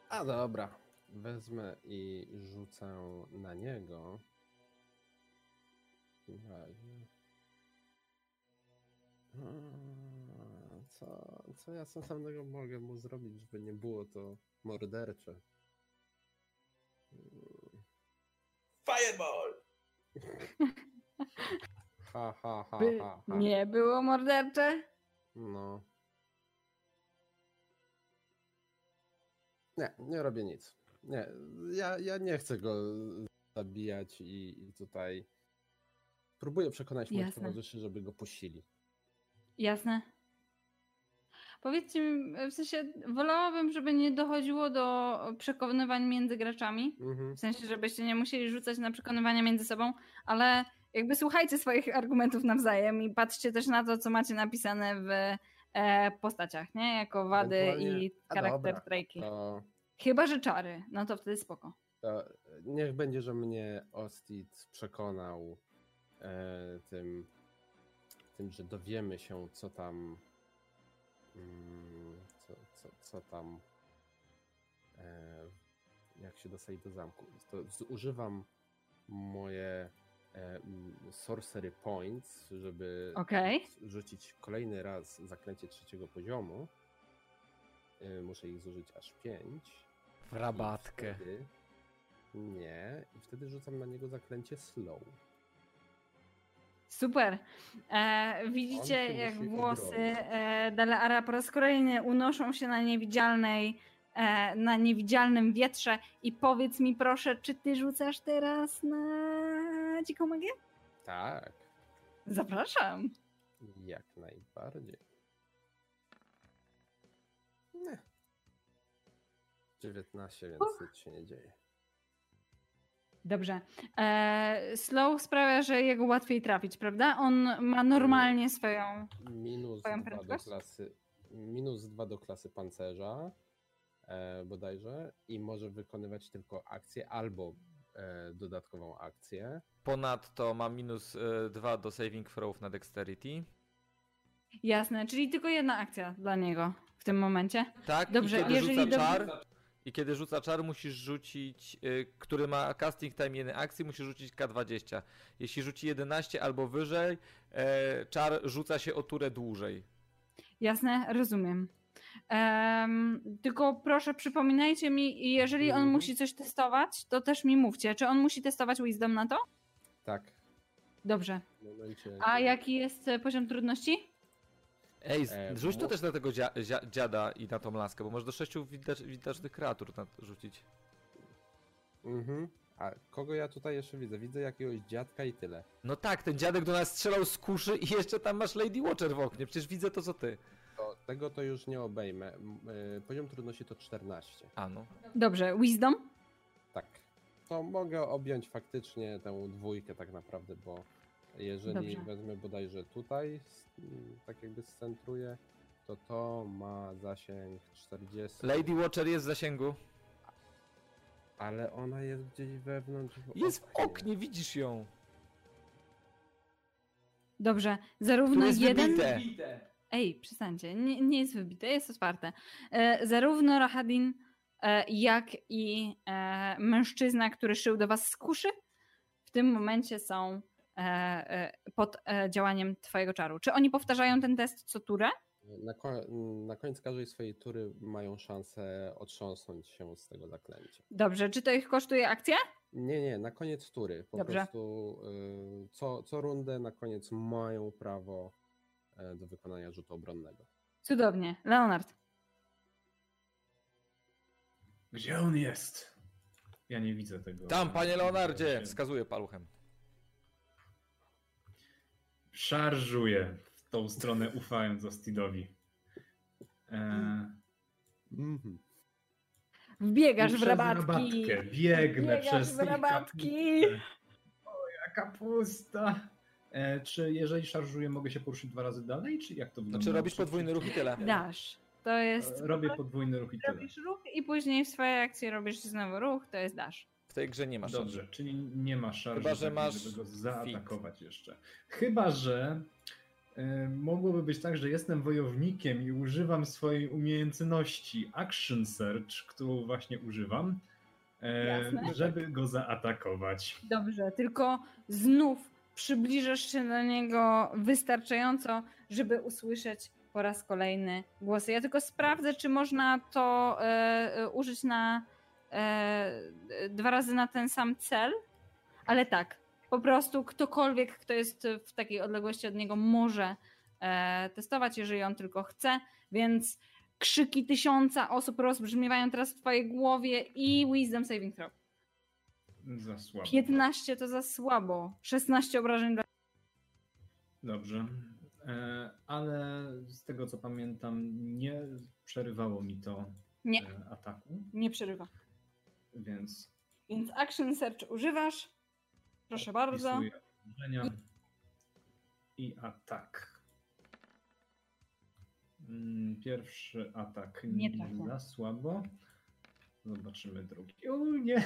A dobra. Wezmę i rzucę na niego. W takim razie. Co, co ja sensownego mogę mu zrobić, żeby nie było to mordercze? Fireball! Ha, ha, ha, By ha, ha. nie było mordercze? No. Nie, nie robię nic. Nie, ja, ja nie chcę go zabijać i, i tutaj próbuję przekonać moich Jasne. towarzyszy, żeby go puścili. Jasne. Powiedzcie mi, w sensie, wolałabym, żeby nie dochodziło do przekonywań między graczami. Mhm. W sensie, żebyście nie musieli rzucać na przekonywania między sobą, ale jakby słuchajcie swoich argumentów nawzajem i patrzcie też na to, co macie napisane w e, postaciach, nie? Jako wady Ewentualnie- i charakter trajki. To, Chyba, że czary, no to wtedy spoko. to niech będzie, że mnie Ostit przekonał e, tym, tym, że dowiemy się, co tam co, co, co tam e, jak się dostać do zamku. To zużywam moje e, m, sorcery points, żeby Okej. rzucić kolejny raz zaklęcie trzeciego poziomu. E, Muszę ich zużyć aż pięć. W rabatkę. Wtedy, nie, i wtedy rzucam na niego zaklęcie slow. Super. E, widzicie, jak włosy e, Deleara po raz kolejny unoszą się na niewidzialnej, e, na niewidzialnym wietrze i powiedz mi proszę, czy ty rzucasz teraz na dziką magię? Tak, Zapraszam. jak najbardziej. Nie. 19, więc nic się nie dzieje. Dobrze. E, slow sprawia, że jego łatwiej trafić, prawda? On ma normalnie swoją. Minus Swoją 2 do klasy, minus 2 do klasy pancerza e, bodajże i może wykonywać tylko akcję albo e, dodatkową akcję. Ponadto ma minus 2 do saving throwów na dexterity. Jasne, czyli tylko jedna akcja dla niego w tym momencie. Tak, Dobrze, i kiedy jeżeli rzuca dobrze- czar, i kiedy rzuca czar, musisz rzucić, y, który ma casting time jednej akcji, musisz rzucić K20. Jeśli rzuci 11 albo wyżej, e, czar rzuca się o turę dłużej. Jasne, rozumiem. Em, tylko proszę przypominajcie mi, i jeżeli on Mhm. musi coś testować, to też mi mówcie. Czy on musi testować Wisdom na to? Tak. Dobrze. W momencie, A jaki jest e, poziom trudności? Ej, E, rzuć to też na tego dzia, dzia, dziada i na tą laskę, bo może do sześciu widać, widocznych kreatur na rzucić. Mhm. A kogo ja tutaj jeszcze widzę? Widzę jakiegoś dziadka i tyle. No tak, ten dziadek do nas strzelał z kuszy i jeszcze tam masz Lady Watcher w oknie, przecież widzę to co ty. To, tego to już nie obejmę. Y, Poziom trudności to 14. A no. Dobrze, Wisdom? Tak. to mogę objąć faktycznie tę dwójkę tak naprawdę, bo jeżeli Dobrze. wezmę bodajże tutaj, s- m, tak jakby scentruję, to to ma zasięg 40. Lady Watcher jest w zasięgu. Ale ona jest gdzieś wewnątrz. W Jest w oknie, widzisz ją. Dobrze, zarówno jest jeden... wybite. Ej, przestańcie, nie, nie jest wybite, jest otwarte. E, zarówno Rahadin, e, jak i e, mężczyzna, który szył do was z kuszy, w tym momencie są pod e, działaniem twojego czaru. Czy oni powtarzają ten test co turę? Na, ko- na koniec każdej swojej tury mają szansę otrząsnąć się z tego zaklęcia. Dobrze, czy to ich kosztuje akcję? Nie, nie, na koniec tury. Po Dobrze. prostu y, co, co rundę na koniec mają prawo e, do wykonania rzutu obronnego. Cudownie. Leonard. Gdzie on jest? Ja nie widzę tego. Tam, panie Leonardzie! Wskazuje paluchem. Szarżuję w tą stronę, ufając Ostidowi. Eee, Mhm. Wbiegasz w rabatki. rabatkę Biegnę Biegasz przez w rabatki. kaplicę. Moja kapusta. E, czy jeżeli szarżuję, mogę się poruszyć dwa razy dalej, czy jak to wygląda? Znaczy robisz podwójny ruch i tyle. Dasz. To jest. E, Robię podwójny ruch i tyle. Robisz ruch i później w swojej akcji robisz znowu ruch, to jest dasz. Tej grze nie masz Dobrze, czyli nie ma szarży, Chyba, że masz żeby go zaatakować jeszcze. Chyba, że e, mogłoby być tak, że jestem wojownikiem i używam swojej umiejętności Action Search, którą właśnie używam, e, Jasne. żeby go zaatakować. Dobrze, tylko znów przybliżasz się do niego wystarczająco, żeby usłyszeć po raz kolejny głosy. Ja tylko sprawdzę, czy można to e, e, użyć na e, dwa razy na ten sam cel, ale tak, po prostu ktokolwiek, kto jest w takiej odległości od niego, może e, testować, jeżeli on tylko chce, więc krzyki tysiąca osób rozbrzmiewają teraz w twojej głowie i Wisdom Saving Throw. Za słabo. 15 to za słabo. 16 obrażeń dla. Dobrze. E, ale z tego co pamiętam, nie przerywało mi to Nie. e, ataku, Nie przerywa. Więc Więc action search używasz. Proszę bardzo. Obrażenia i atak. Mm, Pierwszy atak Nie za słabo. Zobaczymy drugi. O nie,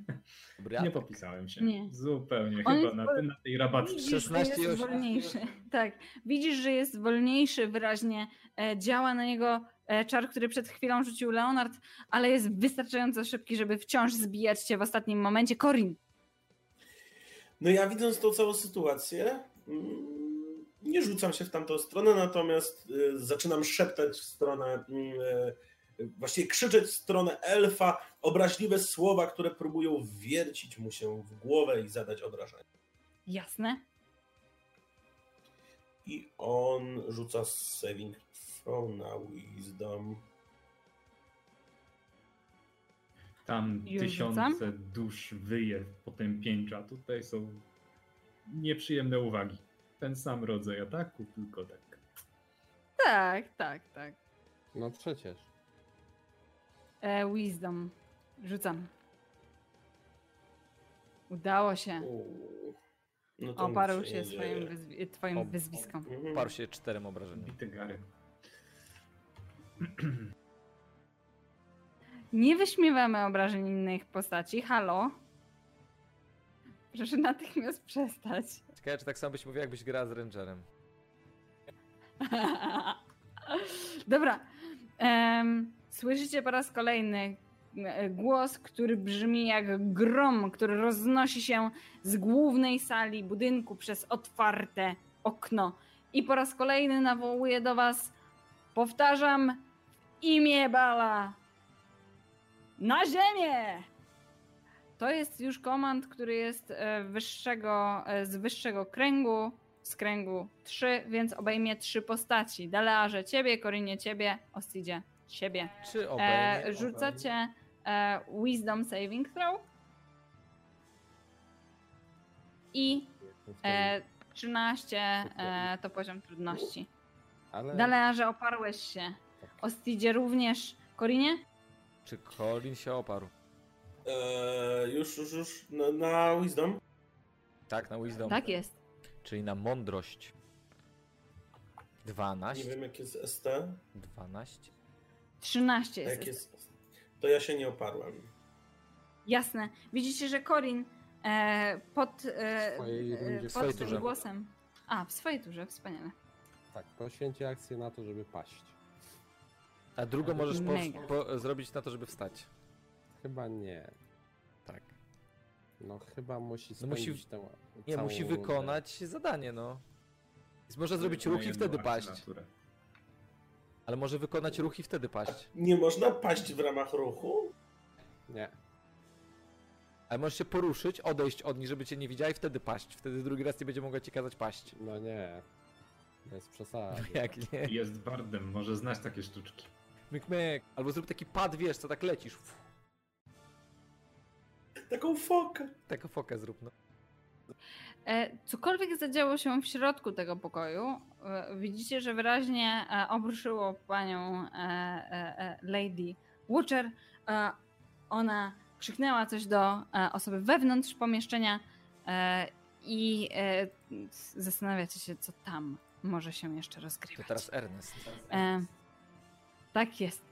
Dobry nie atak. popisałem się. Nie. Zupełnie On chyba jest na, wol- na tej rabatce. Widzisz, 16 że i jest 8. wolniejszy. Tak. Widzisz, że jest wolniejszy wyraźnie. E, działa na niego czar, który przed chwilą rzucił Leonard, ale jest wystarczająco szybki, żeby wciąż zbijać cię w ostatnim momencie. Corin. No ja widząc tą całą sytuację, mm, nie rzucam się w tamtą stronę, natomiast y, zaczynam szeptać w stronę, mm, y, właściwie krzyczeć w stronę elfa obraźliwe słowa, które próbują wiercić mu się w głowę i zadać obrażenia. Jasne. I on rzuca saving throw na wisdom. Tam Już tysiące rzucam? dusz wyje potępieńcza. Tutaj są nieprzyjemne uwagi. Ten sam rodzaj ataku, tylko tak. Tak, tak, tak. No przecież. E, wisdom. Rzucam. Udało się. Uuu. No Oparł się swoim wyzwi- twoim wyzwiskom. Mhm. Parł się czterem obrażeniom. Bity gary. Nie wyśmiewamy obrażeń innych postaci. Halo? Proszę natychmiast przestać. Ciekawe, czy tak samo byś mówił, jakbyś grała z Rangerem. Dobra. Em, słyszycie po raz kolejny e, głos, który brzmi jak grom, który roznosi się z głównej sali budynku przez otwarte okno. I po raz kolejny nawołuje do was, powtarzam, imię Bala. Na ziemię! To jest już komand, który jest e, wyższego, e, z wyższego kręgu, z kręgu 3, więc obejmie trzy postaci. Dalearze ciebie, Korinie ciebie, Ostidzie ciebie. Czy obejmie? E, rzucacie e, Wisdom Saving Throw i e, 13 e, to poziom trudności. Ale Dalearze oparłeś się. Tak. Ostidzie również. Korinie? Czy Colin się oparł? Eee, już, już, już na, na Wisdom. Tak, na Wisdom. Tak jest. Czyli na mądrość. Nie 12. wiem, jak jest ST. 12. 13 jest. Jak jest... To ja się nie oparłem. Jasne. Widzicie, że Corin e, pod, e, swojej e, rundzie, pod swojej tym turze. głosem. A, w swojej turze, wspaniale. Tak, poświęci akcję na to, żeby paść. A drugą możesz po, po, zrobić na to, żeby wstać. Chyba nie. Tak. No chyba musi No musi- spędzić tę Nie, musi rundę. wykonać zadanie, no. Więc może zrobić ruch i wtedy paść. Ale może wykonać ruch i wtedy paść. Nie można paść w ramach ruchu? Nie. Ale możesz się poruszyć, odejść od nich, żeby cię nie widziała i wtedy paść. Wtedy drugi raz nie będzie mogła ci kazać paść. No nie. Bez przesady. Jak nie? Jest bardem, może znać takie sztuczki. Myk, myk. Albo zrób taki pad, wiesz, co tak lecisz. Fu, Taką fokę. Taką fokę zrób, no. E, cokolwiek zadziało się w środku tego pokoju, e, widzicie, że wyraźnie e, obruszyło panią e, e, e, Lady Watcher. E, ona krzyknęła coś do e, osoby wewnątrz pomieszczenia e, i e, zastanawiacie się, co tam może się jeszcze To rozgrywać. teraz Ernest. Tak jest.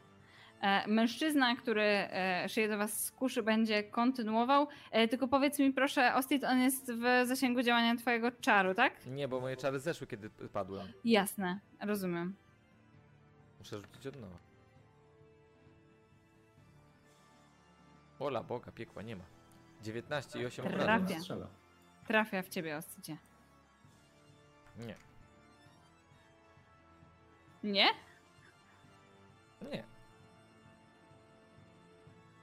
E, mężczyzna, który e, szyje do was z kuszy, będzie kontynuował. E, tylko powiedz mi proszę, Ostit, on jest w zasięgu działania twojego czaru, tak? Nie, bo moje czary zeszły, kiedy padłem. Jasne, rozumiem. Muszę rzucić od nowa. Ola Boga, piekła nie ma. 19 i 8 Trafia. Trafia w ciebie, Osticie. Nie, Nie? Nie.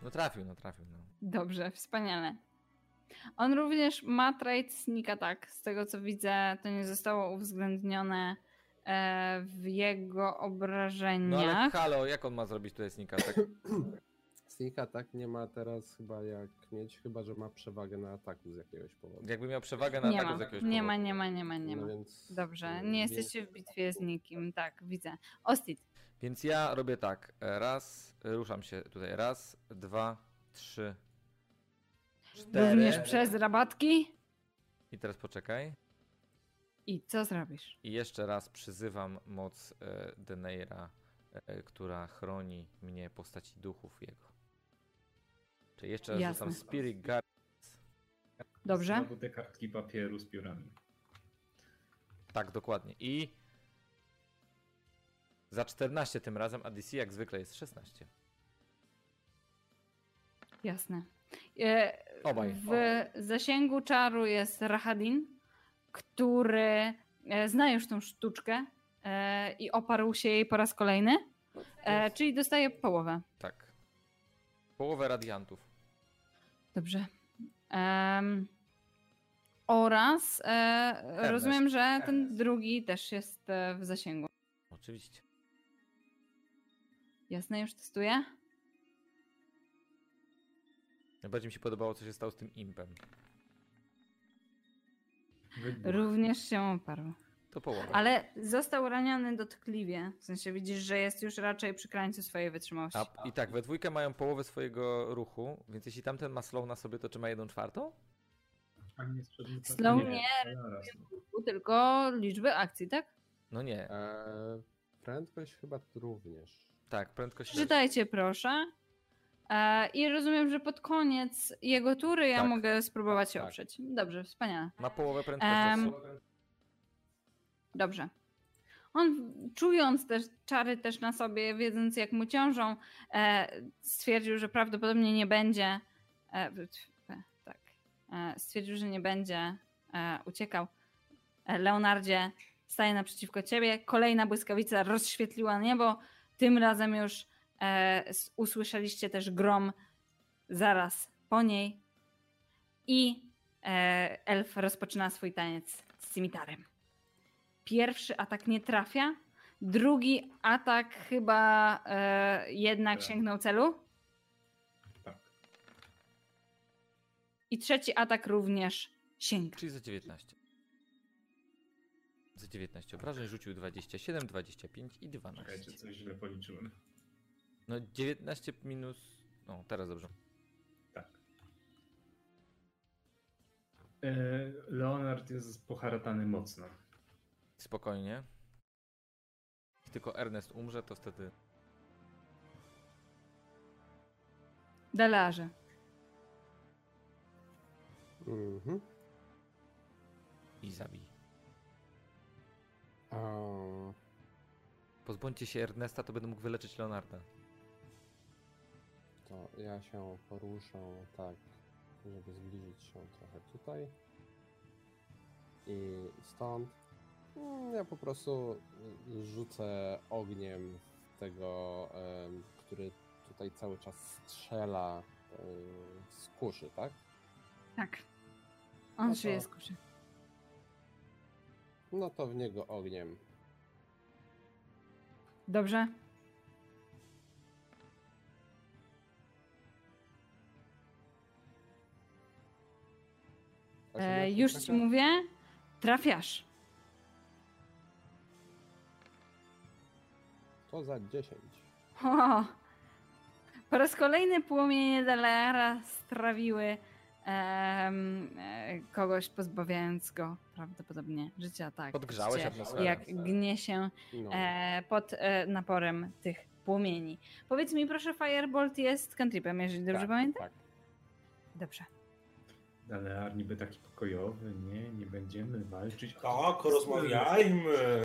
No trafił, no trafił, no. Dobrze, wspaniale. On również ma trait sneak attack. Z tego co widzę, to nie zostało uwzględnione e, w jego No ale obrażeniach. halo, jak on ma zrobić tutaj snika? Tak, Sneaka tak nie ma teraz chyba jak mieć, chyba że ma przewagę na ataku z jakiegoś powodu. jakby miał przewagę na nie ataku ma, z jakiegoś nie powodu. ma, nie ma, nie ma, nie No ma. więc, Dobrze, y, nie jesteście w bitwie z nikim, tak, widzę. Ostit, Więc ja robię tak. Raz, ruszam się tutaj. Raz, dwa, trzy, cztery. również przez rabatki. I teraz poczekaj. I co zrobisz? I jeszcze raz przyzywam moc e, Deneira, e, która chroni mnie postaci duchów jego. Czyli jeszcze raz Jasne. rzucam Spirit Guard. Dobrze? Znowu te kartki papieru z piórami. Tak, dokładnie. I za 14 tym razem, a DC jak zwykle jest 16. Jasne. E, Obaj. W zasięgu czaru jest Rahadin, który e, zna już tą sztuczkę e, i oparł się jej po raz kolejny, e, czyli dostaje połowę. Tak. Połowę radiantów. Dobrze. Oraz e, rozumiem, że ten drugi też jest e, w zasięgu. Oczywiście. Jasne, już testuję. Najbardziej mi się podobało, co się stało z tym impem. Wybuch. Również się oparł. To połowa. Ale został raniony dotkliwie. W sensie widzisz, że jest już raczej przy krańcu swojej wytrzymałości. A, I tak, we dwójkę mają połowę swojego ruchu, więc jeśli tamten ma slow na sobie, to czy ma jedną czwartą? A nie Slow nie, zaraz, no. Tylko liczby akcji, tak? No nie. E, prędkość chyba również. Tak, prędkość. Przeczytajcie proszę. E, I rozumiem, że pod koniec jego tury ja Tak. mogę spróbować się Tak. oprzeć. Dobrze, wspaniale. Ma połowę prędkości. Em, Dobrze. On, czując też czary też na sobie, wiedząc jak mu ciążą, e, stwierdził, że prawdopodobnie nie będzie. E, tak. Stwierdził, że nie będzie uciekał. Leonardzie staje naprzeciwko ciebie. Kolejna błyskawica rozświetliła niebo. Tym razem już e, usłyszeliście też grom zaraz po niej. I e, elf rozpoczyna swój taniec z cimitarem. Pierwszy atak nie trafia. Drugi atak chyba e, jednak Tak. sięgnął celu. Tak. I trzeci atak również sięga. Czyli za 19. Za 19 obrażeń rzucił 27, 25 i 12. Czekajcie, coś źle policzyłem. No 19 minus. No teraz dobrze. Tak. E, Leonard jest poharatany mocno. Spokojnie. Jak tylko Ernest umrze, to wtedy Dalarze. Mhm. i zabij. Pozbądźcie się Ernesta, to będę mógł wyleczyć Leonarda. to ja się poruszę tak, żeby zbliżyć się trochę tutaj. I stąd mm, ja po prostu rzucę ogniem tego, który tutaj cały czas strzela z kuszy, tak? Tak. On No żyje to- z kuszy. No to w niego ogniem. Dobrze? E, już ci mówię. Trafiasz. To za 10. O, po raz kolejny płomienie Deleara strawiły em, e, kogoś, pozbawiając go prawdopodobnie życia. Tak, Podgrzałeś atmosferę. Jak gnie się No. e, pod e, naporem tych płomieni. Powiedz mi proszę, Firebolt jest cantripem, jeżeli dobrze tak, pamiętam? Tak. Dobrze. Dalear niby taki pokojowy, nie, nie będziemy walczyć. Tak, rozmawiajmy.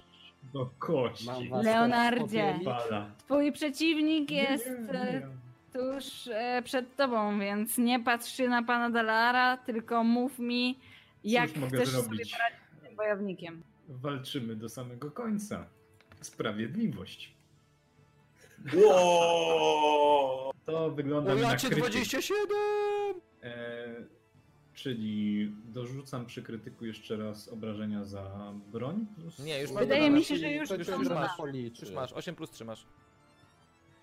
Do kości. Mam was Leonardzie. Fala. Twój przeciwnik jest nie, e, nie. tuż e, przed tobą, więc nie patrz się na pana Dalara, tylko mów mi, jak Cóż mogę chcesz sobie zrobić? poradzić z tym wojownikiem. Walczymy do samego końca. Sprawiedliwość. Ło! To wygląda na krytyk. 27! E, czyli dorzucam przy krytyku jeszcze raz obrażenia za broń. Plus, Nie, już masz Wydaje mi się, że już już cię masz. Już masz, 8 plus 3 masz.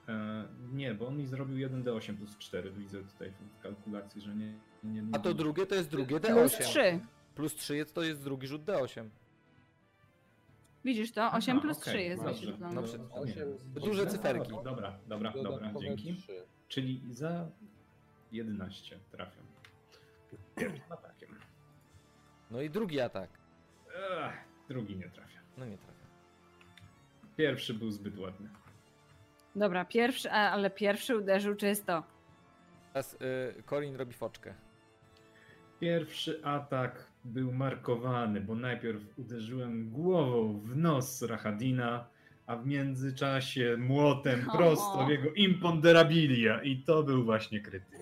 E, nie, bo on mi zrobił 1d8 plus 4. Widzę tutaj w kalkulacji, że nie. nie, nie A to drugie to jest drugie Plus D8. 3. Plus 3 jest, to jest drugi rzut D8. Widzisz to? 8 Aha, plus okej, 3 jest dobrze. wyświetlone. No, przed- to nie. osiem- Duże cyferki. Dobra, dobra, dobra, dzięki. Czyli za 11 trafiam. Atakiem. No i drugi atak. Ech, drugi nie trafia. No nie trafia. Pierwszy był zbyt ładny. Dobra, pierwszy, ale pierwszy uderzył czysto. Teraz y, Corin robi foczkę. Pierwszy atak był markowany, bo najpierw uderzyłem głową w nos Rahadina, a w międzyczasie młotem O. prosto w jego imponderabilia i to był właśnie krytyk.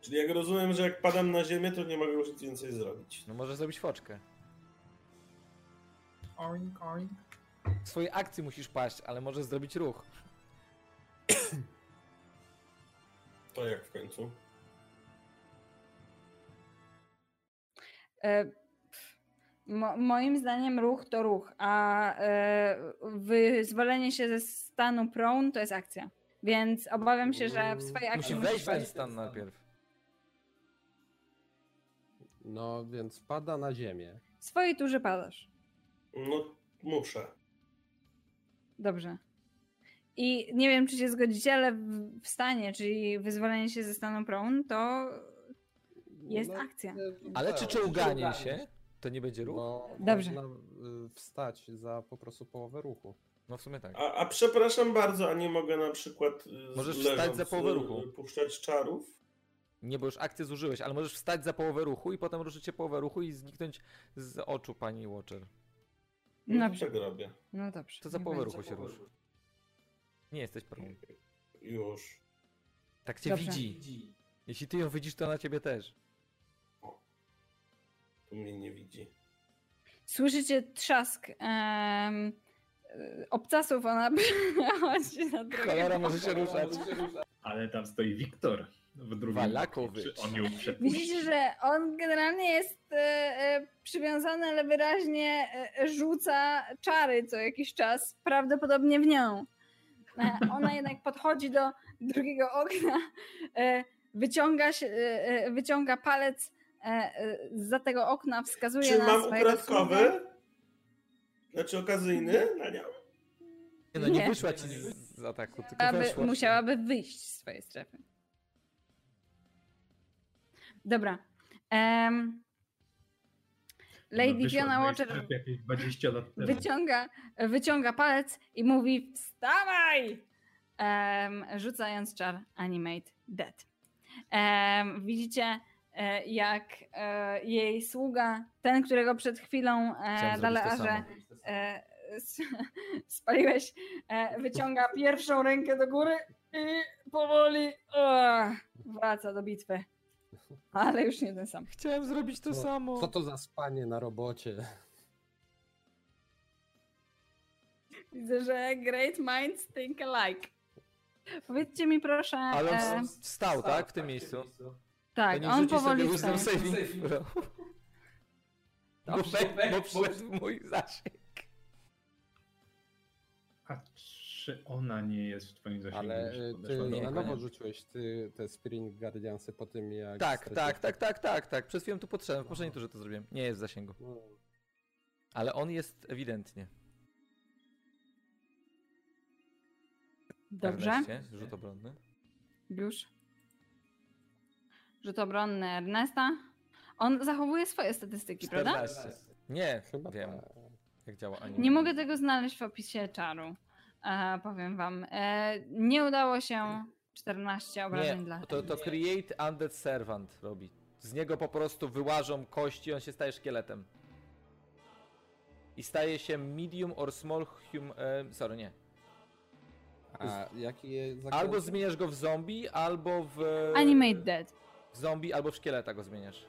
Czyli jak rozumiem, że jak padam na ziemię, to nie mogę już nic więcej zrobić. No może zrobić foczkę. Oink, oink. W swojej akcji musisz paść, ale możesz zrobić ruch. To jak w końcu? E, Mo, moim zdaniem ruch to ruch, a e, wyzwolenie się ze stanu prone to jest akcja. Więc obawiam się, że w swojej akcji Musi musisz wejść w ten stan najpierw. No więc pada na ziemię. W swojej turze padasz. No, muszę. Dobrze. I nie wiem, czy się zgodzicie, ale w, w stanie, czyli wyzwolenie się ze stanu prone, to jest No, akcja. Ale czy tak, czołganie się, to nie będzie ruch? No, Dobrze. Można y, wstać za po prostu połowę ruchu. No w sumie tak. A, a przepraszam bardzo, a nie mogę na przykład y, Możesz leżąc, wstać za połowę ruchu. puszczać czarów? Nie, bo już akcję zużyłeś, ale możesz wstać za połowę ruchu i potem ruszycie połowę ruchu i zniknąć z oczu pani Watcher. No, to Dobrze. robię. No dobrze. To za połowę ruchu się rusz. Nie jesteś prą. Już. Tak cię Dobrze. widzi. Jeśli ty ją widzisz, to na ciebie też. Tu mnie nie widzi. Słyszycie trzask em, obcasów, ona chodzi na drogę. Cholera może się ruszać. Ale tam stoi Wiktor w drugim Walakowicz. oknie. Czy on ją przepuści? Widzicie, że on generalnie jest e, e, przywiązany, ale wyraźnie e, rzuca czary co jakiś czas, prawdopodobnie w nią. E, ona jednak podchodzi do drugiego okna, e, wyciąga, się, wyciąga palec e, e, za tego okna, wskazuje Czy na mam swojego ukradkowy? sługę. Znaczy okazyjny na nią? Nie no, nie Nie. wyszła ci z, z ataku, tylko Aby, weszła. musiałaby wyjść z swojej strefy. Dobra. Em, Lady No, z Watcher sklepu jakieś 20 lat temu. wyciąga, wyciąga palec i mówi wstawaj! Em, rzucając czar Animate Dead. Em, widzicie, e, jak e, jej sługa, ten, którego przed chwilą e, Dalearze e, spaliłeś, wyciąga pierwszą rękę do góry i powoli o, wraca do bitwy. Ale już nie ten sam. Chciałem zrobić to No, samo. Co to za spanie na robocie? Widzę, że great minds think alike. Powiedzcie mi proszę. Ale on e, s- wstał, tak? W tym miejscu. tak, to on powoli sobie wstaje. saving throw. Bo, bo wszedł w mój zasięg. Czy ona nie jest w twoim zasięgu? Ale y, ty Nie, na nowo nie. rzuciłeś ty te Spirit Guardiansy po tym jak... Tak, straciłeś- tak, tak, tak, tak, tak. Przed chwilą tu podszedłem. W poprzedniej turze to zrobiłem. Nie jest w zasięgu. No, Ale on jest ewidentnie. Dobrze, Erneście, Rzut obronny. już. Rzut obronny Ernesta. On zachowuje swoje statystyki, prawda? 14. Nie, Chyba wiem tak. jak działa anime. Nie mogę tego znaleźć w opisie czaru. E, powiem wam. E, nie udało się 14 obrażeń Nie, dla. to, to Create Undead Servant robi. Z niego po prostu wyłażą kości, on się staje szkieletem. I staje się medium or small hum... E, sorry, nie. A jaki jest Albo zmieniasz go w zombie, albo w... Animate Dead. W zombie, albo w szkieleta go zmieniasz.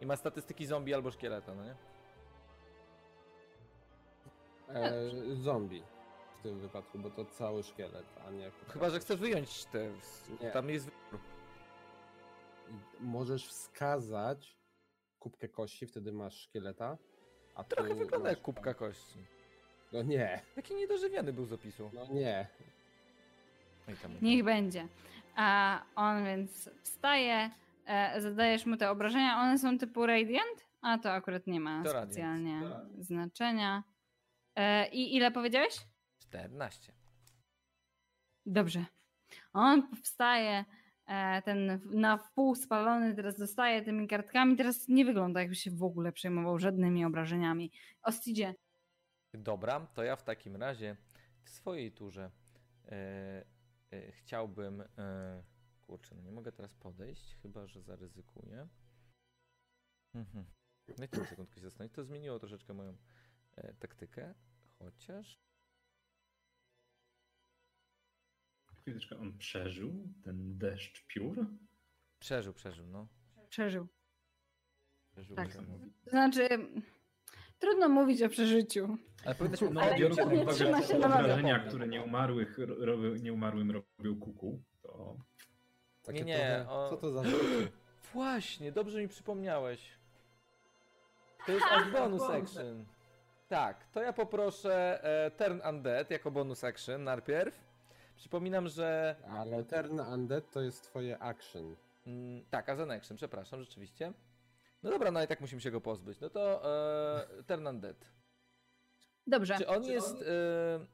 I ma statystyki zombie albo szkieleta, no nie? E, zombie tym wypadku, bo to cały szkielet, a nie... Chyba, że chcesz wyjąć te... Nie. Tam jest wybór. Możesz wskazać kubkę kości, wtedy masz szkieleta, a Trochę wygląda masz- jak kubka kości. No nie, Jaki niedożywiony był z opisu. no nie. No Niech będzie. A on więc wstaje, e, zadajesz mu te obrażenia. One są typu Radiant? A to akurat nie ma To Radiant. specjalnie znaczenia. E, I ile powiedziałeś? 14. Dobrze. On wstaje, e, ten na wpół spalony, teraz dostaje tymi kartkami. Teraz nie wygląda, jakby się w ogóle przejmował żadnymi obrażeniami. Ostidzie, Dobra, to ja w takim razie w swojej turze e, e, chciałbym. E, kurczę, no nie mogę teraz podejść, chyba że zaryzykuję. Mhm. No i tyle sekundkę się zastanowić. To zmieniło troszeczkę moją e, taktykę, chociaż. Chwileczkę, on przeżył ten deszcz piór? Przeżył, przeżył, no. przeżył. Przeżył Tak. To znaczy, trudno mówić o przeżyciu. Ale powinnaśmy No, Ale biorąc nie pod uwagę obrażenia, które nieumarłych, ro- robią, nieumarłym robią kuku, to Takie Nie, nie, o- Co to za? Właśnie, dobrze mi przypomniałeś. To jest aż bonus action. Tak, to ja poproszę e, Turn Undead jako bonus action najpierw. Przypominam, że. Ale Turn Undead to jest twoje action. Mm, tak, as an action, przepraszam, rzeczywiście. No dobra, no i tak musimy się go pozbyć. No to e, Turn Undead. Dobrze. Czy on jest. E,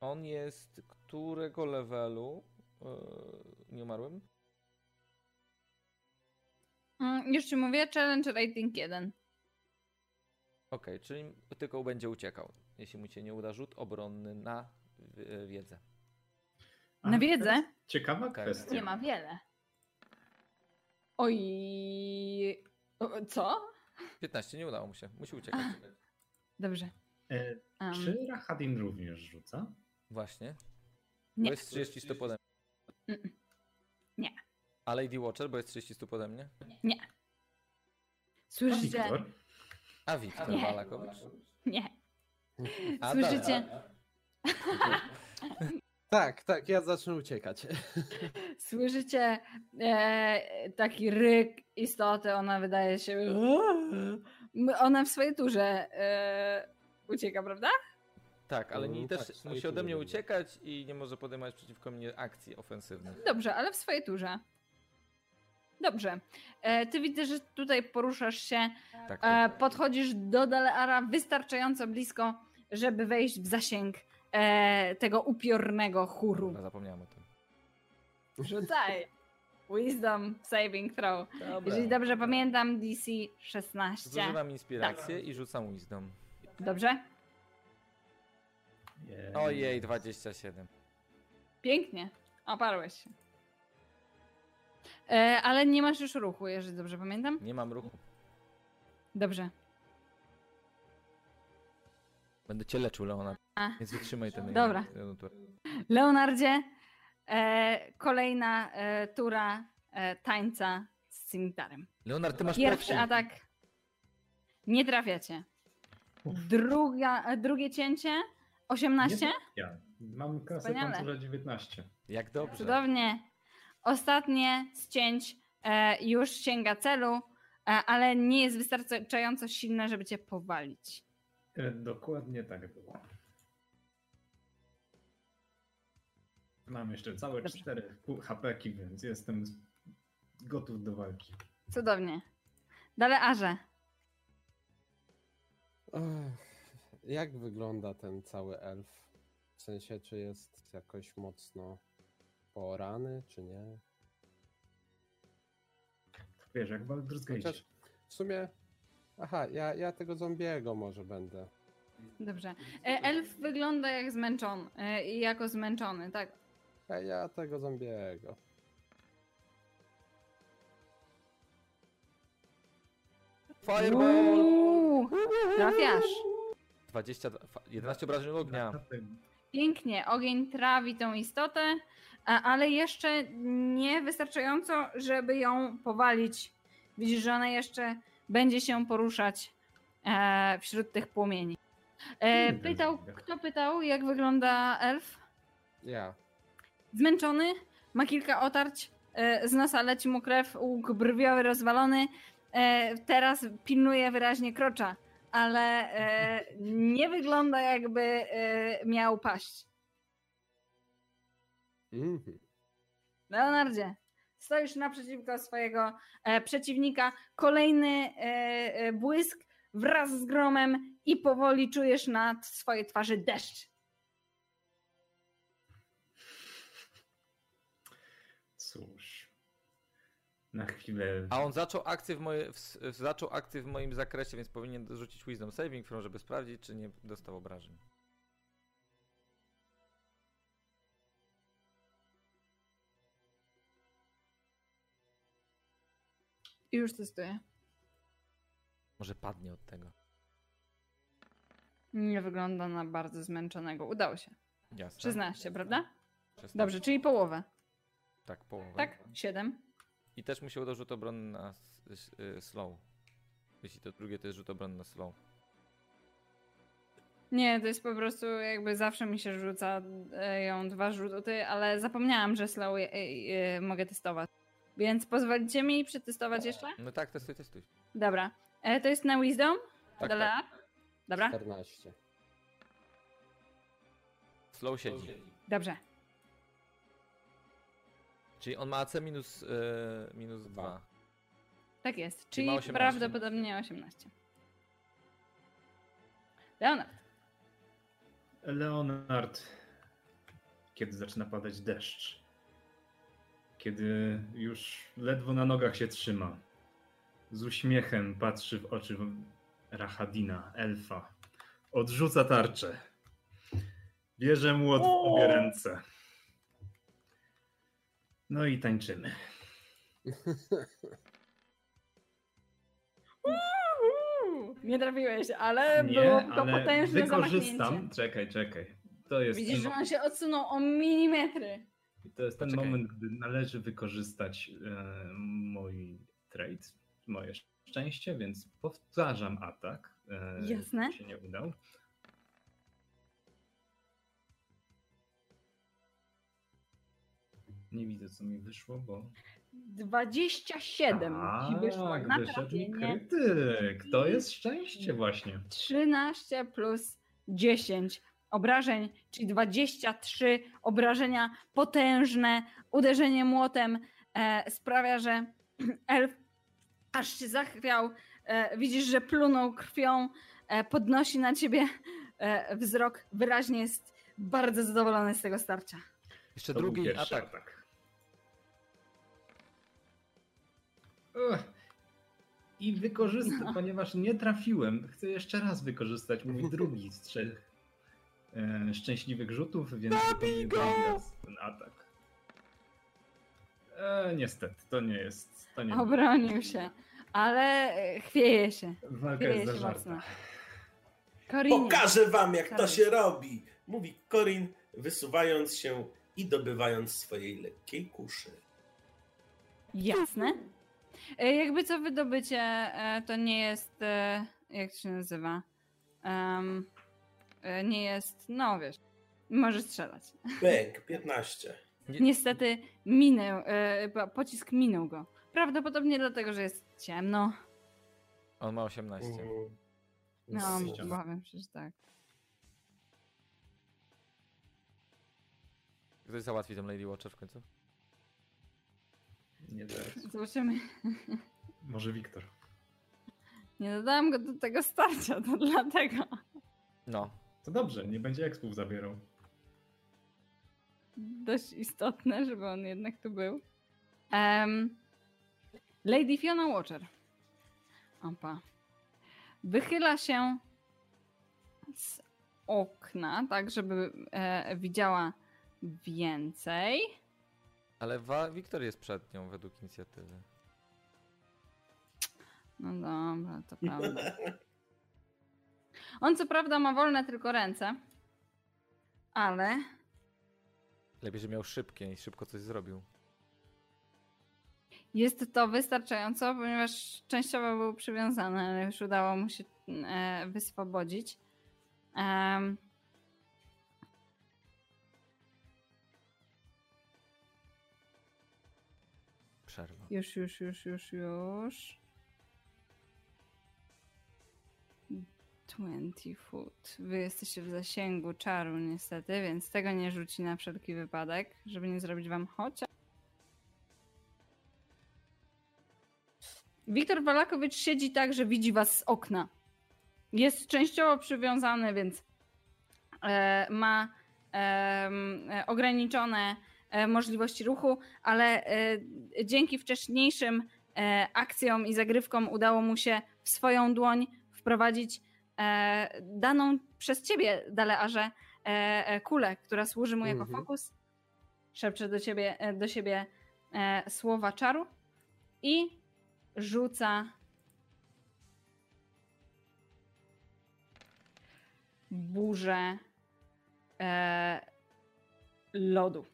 on jest którego levelu? E, nie umarłym? Mm, Już ci mówię, challenge rating 1. Okej, czyli tylko będzie uciekał. Jeśli mu się nie uda rzut obronny na wiedzę. A, Na wiedzę? Ciekawa kwestia. Nie ma wiele. Oj. o, Co? 15 nie udało mu się. Musi uciekać. Dobrze. E, Um, czy Rahadin również rzuca? Właśnie. nie. Bo jest 30 stóp ode mnie. Nie. A Lady Watcher, bo jest 30 stóp ode mnie. Nie. A Słyszycie? Wiktor? A Wiktor Nie. Balakowicz. Nie. A Słyszycie? Tak, tak, ja zacznę uciekać. Słyszycie e, taki ryk istoty, ona wydaje się. Ona w swojej turze e, ucieka, prawda? Tak, ale nie Mm, też tak, musi ode mnie uciekać i nie może podejmować przeciwko mnie akcji ofensywnych. Dobrze, ale w swojej turze. Dobrze. E, ty widzę, że tutaj poruszasz się, Tak, e, tak. podchodzisz do Daleara wystarczająco blisko, żeby wejść w zasięg e, tego upiornego chóru. Dobra, zapomniałem o tym. Rzucaj. Wisdom saving throw. Dobra. Jeżeli dobrze pamiętam, DC 16. Zużywam inspirację i rzucam wisdom. Dobrze? Jej. Ojej, 27. Pięknie. Oparłeś się. E, ale nie masz już ruchu, jeżeli dobrze pamiętam. Nie mam ruchu. Dobrze. Będę cię leczył, Leona. A. Więc wytrzymaj ten Dobra. turę. Leonardzie, e, kolejna e, tura e, tańca z cimitarem. Leonard, ty masz Pierwszy atak. Nie trafiacie. Druga, e, drugie cięcie. 18? Ja. Mam kasę Wspaniale. pancerza 19. Jak dobrze. Cudownie. Ostatnie z cięć e, już sięga celu, e, ale nie jest wystarczająco silne, żeby cię powalić. E, Dokładnie tak było. Mam jeszcze całe Dobrze. 4 HP, więc jestem gotów do walki. Cudownie. Dalej Arze. Jak wygląda ten cały elf? W sensie, czy jest jakoś mocno porany, czy nie? Wiesz, jak Baldur's Gate. Chociaż w sumie. Aha, ja, ja tego zombiego może będę. Dobrze. E, elf wygląda jak zmęczony. E, i jako zmęczony, tak. Ja, ja tego zombiego. Fireball! Trafiasz. 22, fa- 11 obrażeń ognia. Pięknie. Ogień trawi tą istotę, a- ale jeszcze nie wystarczająco, żeby ją powalić. Widzisz, że ona jeszcze będzie się poruszać e, wśród tych płomieni. E, Hmm, pytał, kto pytał, jak wygląda elf? Ja. Zmęczony, ma kilka otarć, e, z nosa leci mu krew, łuk brwiowy rozwalony. E, teraz pilnuje wyraźnie krocza, ale e, nie wygląda jakby miał paść. Mhm. Leonardzie, stoisz naprzeciwko swojego przeciwnika. Kolejny błysk wraz z gromem i powoli czujesz na swojej twarzy deszcz. Cóż. Na chwilę. A on zaczął akcję w, moje, w, zaczął akcję w moim zakresie, więc powinien rzucić Wisdom Saving Throw, żeby sprawdzić, czy nie dostał obrażeń. I już testuję. Może padnie od tego. Nie wygląda na bardzo zmęczonego. Udało się. Jasne. 16, prawda? 16. Dobrze, czyli połowę. Tak, połowę. Tak? 7. I też mu się udał rzut obronny na y, slow. Jeśli to drugie, to jest rzut obronny na slow. Nie, to jest po prostu jakby zawsze mi się rzuca e, ją dwa rzuty, ale zapomniałam, że slow e, e, mogę testować. Więc pozwolicie mi przetestować jeszcze? No tak, testuj, testuj. Dobra. E, to jest na Wisdom? Tak, Dobra. Dobra, 14. Slow siedzi. dobrze. Czyli on ma AC minus, y, minus 2. Tak jest. Czyli Czyli ma 18. prawdopodobnie 18. Leonard. Leonard, kiedy zaczyna padać deszcz, kiedy już ledwo na nogach się trzyma, z uśmiechem patrzy w oczy Rahadina, elfa, odrzuca tarczę, bierze młot w obie ręce. No i tańczymy. Nie trafiłeś, ale Nie, było to ale potężne wykorzystam. zamachnięcie. Czekaj, czekaj. To jest Widzisz, ten że on się odsunął o milimetry. I to jest ten Poczekaj. moment, gdy należy wykorzystać e, mój trade, moje szczęście, więc powtarzam atak. E, Jasne. Się nie udał. Nie widzę, co mi wyszło, bo. 27 ci wyszło tak, na trafienie. krytyk. To jest szczęście właśnie. 13 plus 10 obrażeń, czyli 23 obrażenia potężne. Uderzenie młotem e, sprawia, że elf aż się zachwiał. E, widzisz, że plunął krwią, e, podnosi na ciebie e, wzrok. Wyraźnie jest bardzo zadowolony z tego starcia. Jeszcze To drugi atak. atak. I wykorzystam, ponieważ nie trafiłem, chcę jeszcze raz wykorzystać mój drugi z trzech e, szczęśliwych rzutów, więc drugi raz ten atak. E, niestety, to nie jest. To nie Obronił się, ale e, chwieje się. Walka Chwieje jest się zażarta. mocno. Korinie. Pokażę wam, jak to się robi, mówi Korin, wysuwając się i dobywając swojej lekkiej kuszy. Jasne. E, Jakby co wydobycie, e, to nie jest. e, Jak to się nazywa? E, nie jest. No wiesz. Może strzelać. Bęk, 15. Nie- Niestety minął. po- Pocisk minął go. Prawdopodobnie dlatego, że jest ciemno. On ma 18. Mhm. No, obawiam się, że tak. Ktoś załatwi tę Lady Watcher w końcu? Nie zaraz. Zobaczymy. Może Wiktor. Nie dodałam go do tego starcia, to dlatego. No. To dobrze, nie będzie ekspów zabierał. Dość istotne, żeby on jednak tu był. Em, Lady Fiona Watcher. Opa. Wychyla się z okna, tak żeby e, widziała więcej. Ale Wa- Wiktor jest przed nią według inicjatywy. No dobra, to prawda. On co prawda ma wolne tylko ręce, ale Lepiej, że miał szybkie i szybko coś zrobił. jest to wystarczająco, ponieważ częściowo był przywiązany, ale już udało mu się e, wyswobodzić. Em, Przerwa. Już, już, już, już, już. 20 foot. Wy jesteście w zasięgu czaru niestety, więc tego nie rzuci na wszelki wypadek, żeby nie zrobić wam chociaż. Wiktor Walakowicz siedzi tak, że widzi was z okna. Jest częściowo przywiązany, więc e, ma e, ograniczone możliwości ruchu, ale e, dzięki wcześniejszym e, akcjom i zagrywkom udało mu się w swoją dłoń wprowadzić e, daną przez ciebie, Dalearze, e, e, kulę, która służy mu jako Mhm. fokus. Szepcze do, ciebie, e, do siebie e, słowa czaru i rzuca burzę e, lodu.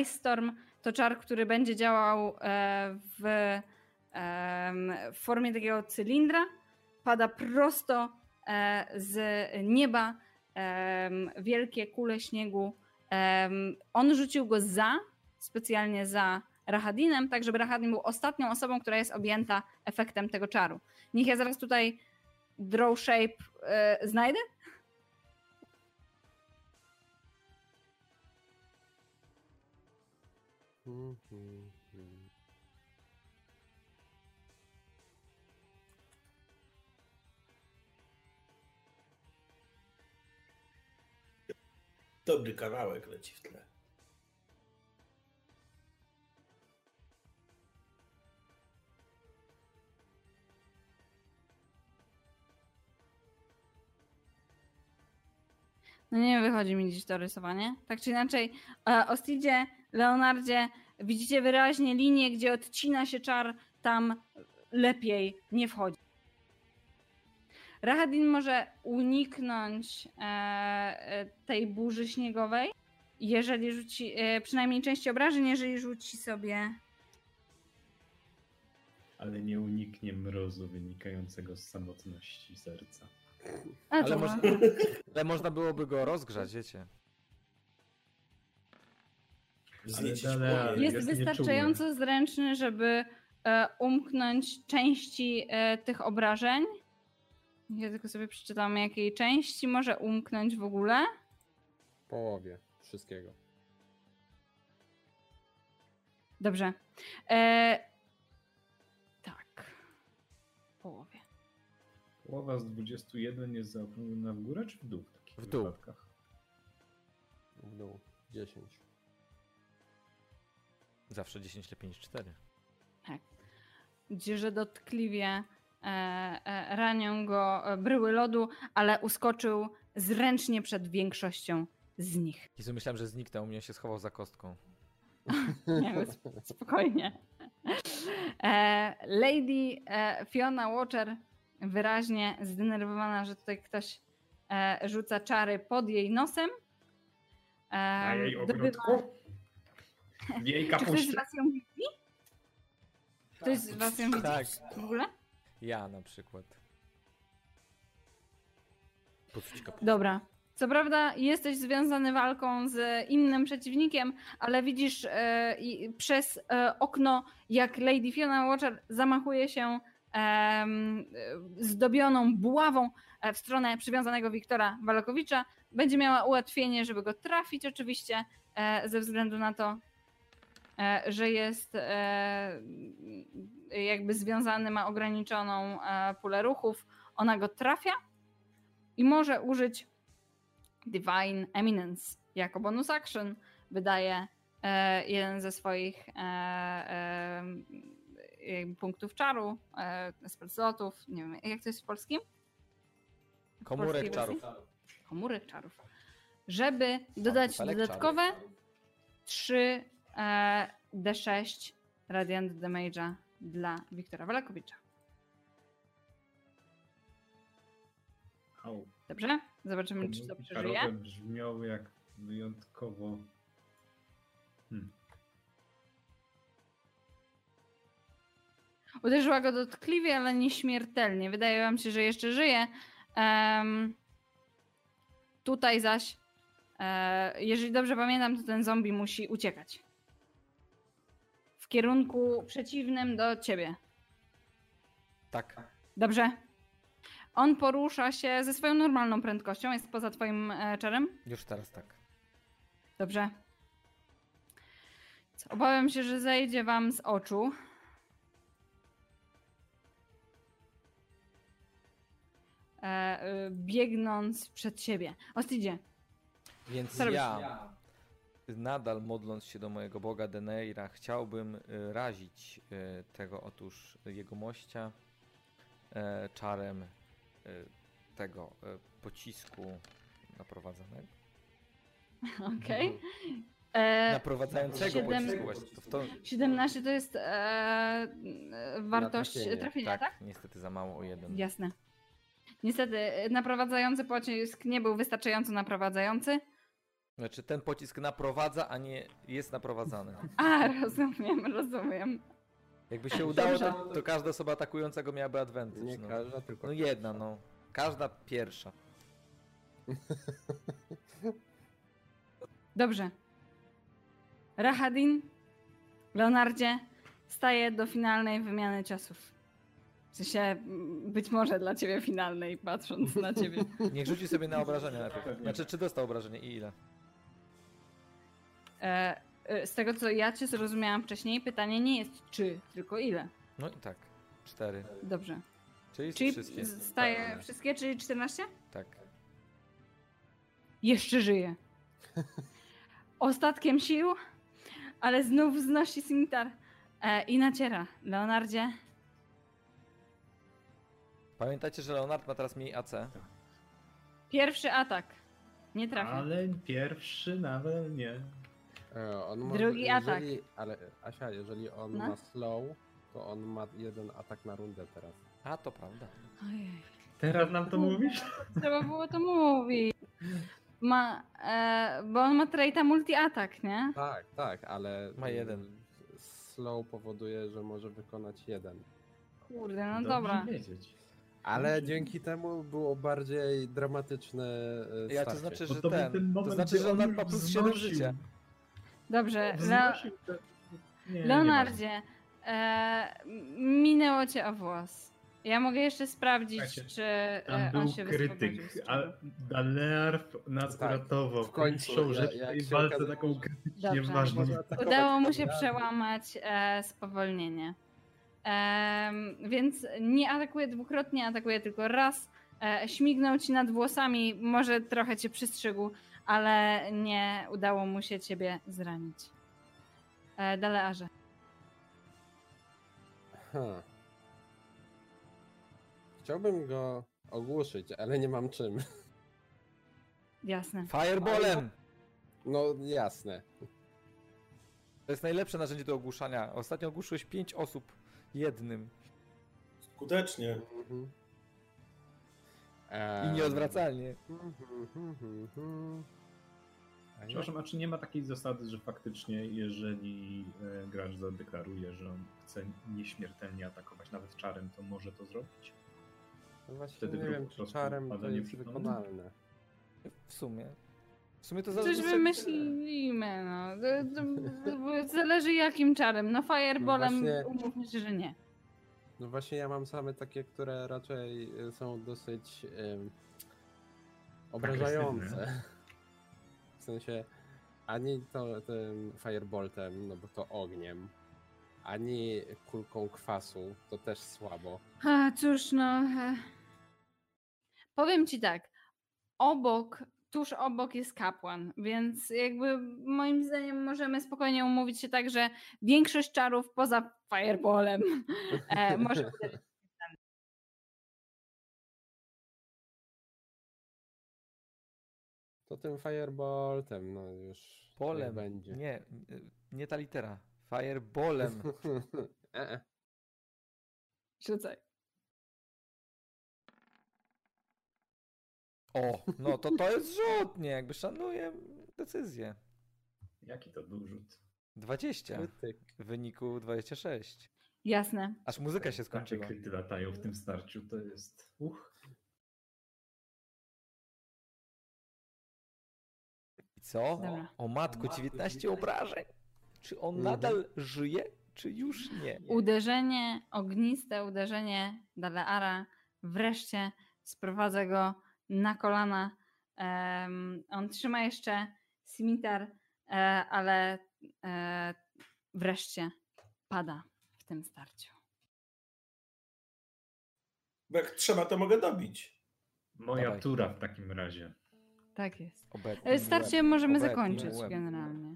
Ice Storm to czar, który będzie działał e, w, w formie takiego cylindra. Pada prosto e, z nieba wielkie kule śniegu. On rzucił go za, specjalnie za Rahadinem, tak żeby Rahadin był ostatnią osobą, która jest objęta efektem tego czaru. Niech ja zaraz tutaj draw shape e, znajdę. Dobry kawałek leci w tle. No nie wychodzi mi dziś to rysowanie. Tak czy inaczej, e, Ostidzie, Leonardzie, widzicie wyraźnie linię, gdzie odcina się czar, tam lepiej nie wchodzi. Rahadin może uniknąć e, e, tej burzy śniegowej, jeżeli rzuci, e, przynajmniej części obrażeń, jeżeli rzuci sobie Ale nie uniknie mrozu wynikającego z samotności serca. Ale, ale można byłoby go rozgrzać, wiecie. Wzniecić dalej- płomień. jest, jest wystarczająco zręczny, żeby e, umknąć części e, tych obrażeń. Ja tylko sobie przeczytam, jakiej części może umknąć w ogóle. Połowie wszystkiego. Dobrze. E, tak. W połowie. Połowa z 21 jest zaokrąglona w górę czy w dół w takich W dół. wypadkach? W dół. 10. Zawsze 10 lepiej niż 4. gdzie że dotkliwie e, e, ranią go e, bryły lodu, ale uskoczył zręcznie przed większością z nich. Jezu, myślałem, że zniknął, mnie się schował za kostką. Nie, sp- spokojnie. E, Lady e, Fiona Watcher wyraźnie zdenerwowana, że tutaj ktoś e, rzuca czary pod jej nosem. E, Na jej dobywa- ogródku? W jej Czy ktoś z kapuście? was ją widzi? Ktoś z was ją widzi Tak. w ogóle? Ja na przykład. Dobra. Co prawda jesteś związany walką z innym przeciwnikiem, ale widzisz e, i przez e, okno, jak Lady Fiona Watcher zamachuje się e, zdobioną buławą e, w stronę przywiązanego Wiktora Walakowicza. Będzie miała ułatwienie, żeby go trafić oczywiście, e, ze względu na to, że jest e, jakby związany, ma ograniczoną e, pulę ruchów. Ona go trafia i może użyć Divine Eminence jako bonus action. Wydaje e, jeden ze swoich e, e, punktów czaru, e, spell slotów, nie wiem, jak to jest w polskim? W Komórek czarów. Komórek czarów. Żeby dodać dodatkowe 3 e, D6 Radiant Damage'a dla Wiktora Walakowicza. Au. Dobrze? Zobaczymy, czy to przeżyje. brzmiały jak wyjątkowo... Hmm. Uderzyła go dotkliwie, ale nieśmiertelnie. Wydaje wam się, że jeszcze żyje. Em, tutaj zaś, e, jeżeli dobrze pamiętam, to ten zombie musi uciekać. W kierunku przeciwnym do ciebie. Tak. Dobrze. On porusza się ze swoją normalną prędkością, jest poza twoim e, czarem. Już teraz tak. Dobrze. Obawiam się, że zejdzie wam z oczu. E, y, biegnąc przed siebie. Ostidzie, Więc ja, nadal modląc się do mojego boga Deneira, chciałbym y, razić y, tego otóż jego mościa e, czarem tego pocisku naprowadzanego. okej. E, Naprowadzającego siedem- pocisku właśnie. To to, 17 to jest e, wartość trafienie. trafienia, tak? tak, niestety za mało o jeden. Jasne. Niestety, e, naprowadzający pocisk nie był wystarczająco naprowadzający. Znaczy ten pocisk naprowadza, a nie jest naprowadzany. A, rozumiem, rozumiem. Jakby się udało, to, to każda osoba atakująca go miałaby advantage. Nie no. każda, tylko no jedna, no. Każda pierwsza. Dobrze. Rahadin, Leonardzie, staje do finalnej wymiany ciosów. W sensie, być może dla ciebie finalnej, patrząc na ciebie. Niech rzuci sobie na obrażenia najpierw. Znaczy, czy dostał obrażenie i ile? E, e, z tego, co ja cię zrozumiałam wcześniej, pytanie nie jest czy, tylko ile. No i tak. Cztery. Dobrze. Czyli, Czyli wszystkie. staje wszystkie, czyli 14? Tak. Jeszcze żyje. Ostatkiem sił, ale znów wznosi cimitar e, i naciera. Leonardzie, Pamiętajcie, że Leonard ma teraz mniej AC. pierwszy atak. Nie trafia. Ale pierwszy nawet nie. E, on Drugi jeżeli, Ale Asia, jeżeli on No. ma slow, to on ma jeden atak na rundę teraz. A, to prawda. Ojej. Teraz nam to mówisz? Trzeba było to mówić. Ma, e, bo on ma traita multi-atak, nie? Tak, tak, ale. Ma jeden. Slow powoduje, że może wykonać jeden. Kurde, no Dobrze dobra. wiedzieć. Ale dzięki temu było bardziej dramatyczne. y, Ja to starcie. znaczy, że to był ten. To znaczy, że on ma plus 7 wznosił. życia. Dobrze, Le nie, nie Leonardzie, e, minęło cię o włos. Ja mogę jeszcze sprawdzić, Słuchajcie, czy Tam e, był on się krytyk, a. Dalear nas Tak, uratował. w końcu, Piszą ja- się walce okazało, taką że- krytycznie Dobrze. ważną. Udało mu się przełamać e, spowolnienie. Em, więc nie atakuje dwukrotnie, atakuje tylko raz. E, śmignął ci nad włosami, może trochę cię przystrzygł, ale nie udało mu się ciebie zranić. E, Dalearze. Ha. Chciałbym go ogłuszyć, ale nie mam czym. Jasne. Fireballem! No jasne. To jest najlepsze narzędzie do ogłuszania. Ostatnio ogłuszyłeś 5 osób jednym. Skutecznie. Mhm. I nieodwracalnie. mhm, Przepraszam, a czy nie ma takiej zasady, że faktycznie jeżeli e, gracz zadeklaruje, że on chce nieśmiertelnie atakować nawet czarem, to może to zrobić? No właśnie wtedy nie wiem, czy czarem to jest wykonalne. W sumie. W sumie to Coś zależy... wymyślimy, no. Zależy jakim czarem. No fireballem No właśnie- umówmy się, że nie. No właśnie ja mam same takie, które raczej y, są dosyć ym, obrażające. Sensie ani to tym fireboltem, no bo to ogniem, ani kulką kwasu, to też słabo. A, cóż, no. Powiem ci tak. Obok, tuż obok jest kapłan, więc jakby moim zdaniem możemy spokojnie umówić się tak, że większość czarów poza fireballem e, może. To tym fireboltem, no już Polem. będzie. Nie, nie ta litera. Fireballem. E, e. Rzucaj. O, no to to jest rzut, nie? Jakby szanuję decyzję. Jaki to był rzut? 20. Krytyk. W wyniku 26. Jasne. Aż muzyka się Takie skończyła. kryty latają w tym starciu, to jest... Uch. Co? Dobra. O matku, 19 obrażeń. Czy on Mhm. nadal żyje, czy już nie? Uderzenie, ogniste uderzenie Daleara wreszcie sprowadza go na kolana. Em, on trzyma jeszcze simitar, e, ale e, wreszcie pada w tym starciu. Bo jak trzeba, to mogę dobić. Moja Dawaj. tura w takim razie. Tak jest. Obecnie Starcie możemy Obecnie zakończyć łeb. generalnie.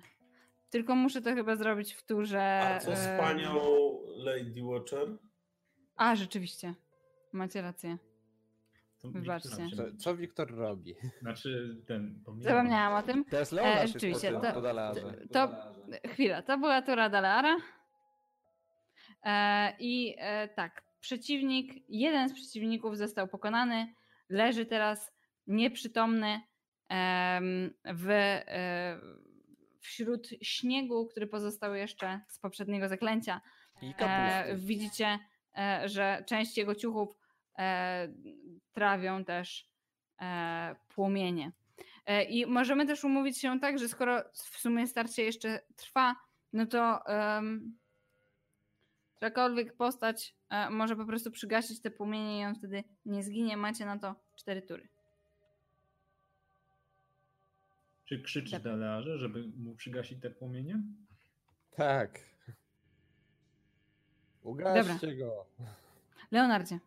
Tylko muszę to chyba zrobić w turze. A co z e, panią Lady Watcher? A, rzeczywiście. Macie rację. To Wybaczcie. Wiktor Co, co Wiktor robi? Znaczy ten... pomijam. Zapomniałam o tym. Teraz Leonard E, jest rzeczywiście, to- Dalarze. To chwila, to była tura Daleara. E, I e, tak, przeciwnik, jeden z przeciwników został pokonany, leży teraz nieprzytomny w, e, wśród śniegu, który pozostał jeszcze z poprzedniego zaklęcia. E, widzicie, e, że część jego ciuchów trawią też płomienie. I możemy też umówić się tak, że skoro w sumie starcie jeszcze trwa, no to um, jakakolwiek postać może po prostu przygasić te płomienie i on wtedy nie zginie. Macie na to cztery tury. Czy krzyczysz Tak. Dalearze, żeby mu przygasić te płomienie? Tak. Ugaście go. Leonardzie,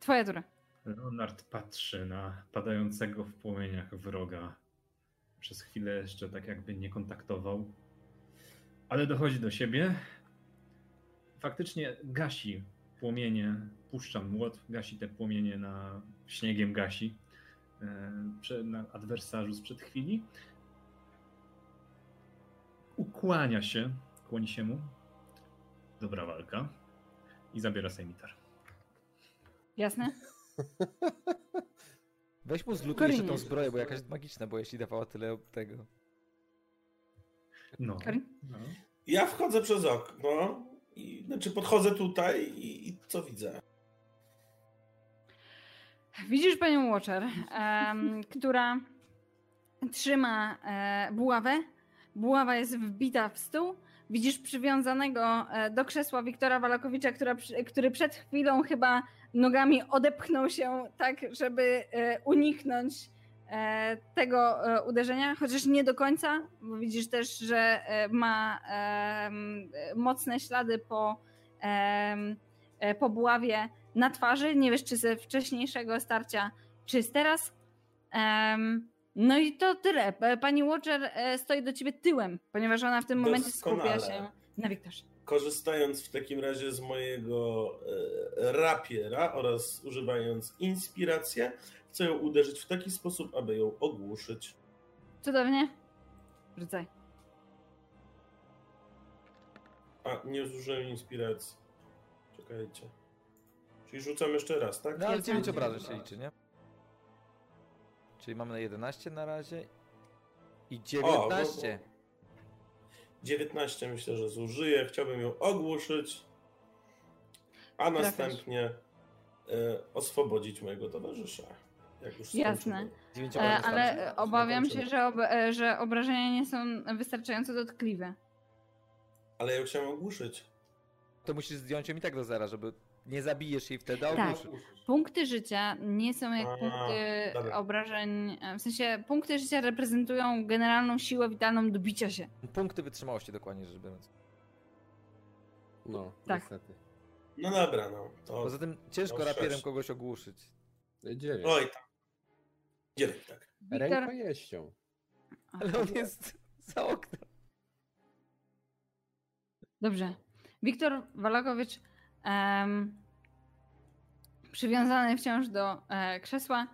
twoja tura. Leonard patrzy na padającego w płomieniach wroga. Przez chwilę jeszcze tak jakby nie kontaktował, ale dochodzi do siebie. Faktycznie gasi płomienie, puszcza młot, gasi te płomienie na śniegiem gasi e, na adwersarzu sprzed chwili. Ukłania się, kłoni się mu. Dobra walka. I zabiera sejmitar. Jasne? Weź mu zlutuj jeszcze tą zbroję, bo jakaś magiczna, bo jeśli dawała tyle tego. No. No. Ja wchodzę przez okno, i, znaczy podchodzę tutaj i, i co widzę? Widzisz panią Watcher, em, która trzyma e, buławę. Buława jest wbita w stół. Widzisz przywiązanego e, do krzesła Wiktora Walakowicza, która, który przed chwilą chyba nogami odepchnął się tak, żeby e, uniknąć e, tego uderzenia, chociaż nie do końca, bo widzisz też, że ma mocne ślady po, po buławie na twarzy. Nie wiesz, czy ze wcześniejszego starcia, czy z teraz. No i to tyle. Pani Watcher e, stoi do ciebie tyłem, ponieważ ona w tym momencie skupia Doskonale. się na Wiktorze. korzystając w takim razie z mojego e, rapiera oraz używając inspirację, chcę ją uderzyć w taki sposób, aby ją ogłuszyć. Cudownie. Rzucaj. A, nie zużyłem inspiracji. Czekajcie. Czyli rzucam jeszcze raz, tak? No ale Jest 9 tam. obrażeń się liczy, nie? Czyli mamy na 11 na razie. I 19. 19 myślę, że zużyję. Chciałbym ją ogłuszyć, a następnie e, oswobodzić mojego towarzysza. Jak już Jasne. skończymy. 9 E, ale obawiam się, że, ob e, że obrażenia nie są wystarczająco dotkliwe. Ale ja chciałem ogłuszyć. To musisz zdjąć ją i tak do zera, żeby nie zabijesz jej wtedy, a Tak. ogłuszysz. Punkty życia nie są jak A, punkty dobra. obrażeń. e, W sensie punkty życia reprezentują generalną siłę witalną do bicia się. Punkty wytrzymałości dokładnie rzecz biorąc. No, Tak. niestety. No dobra, no. To... Poza tym ciężko No, rapierem sześć. kogoś ogłuszyć. Dziewięć. Oj tam. Dziewięć, tak. Wiktor. Rękojeścią. Ale on jest za oknem. Dobrze. Wiktor Walakowicz, em, przywiązany wciąż do e, krzesła,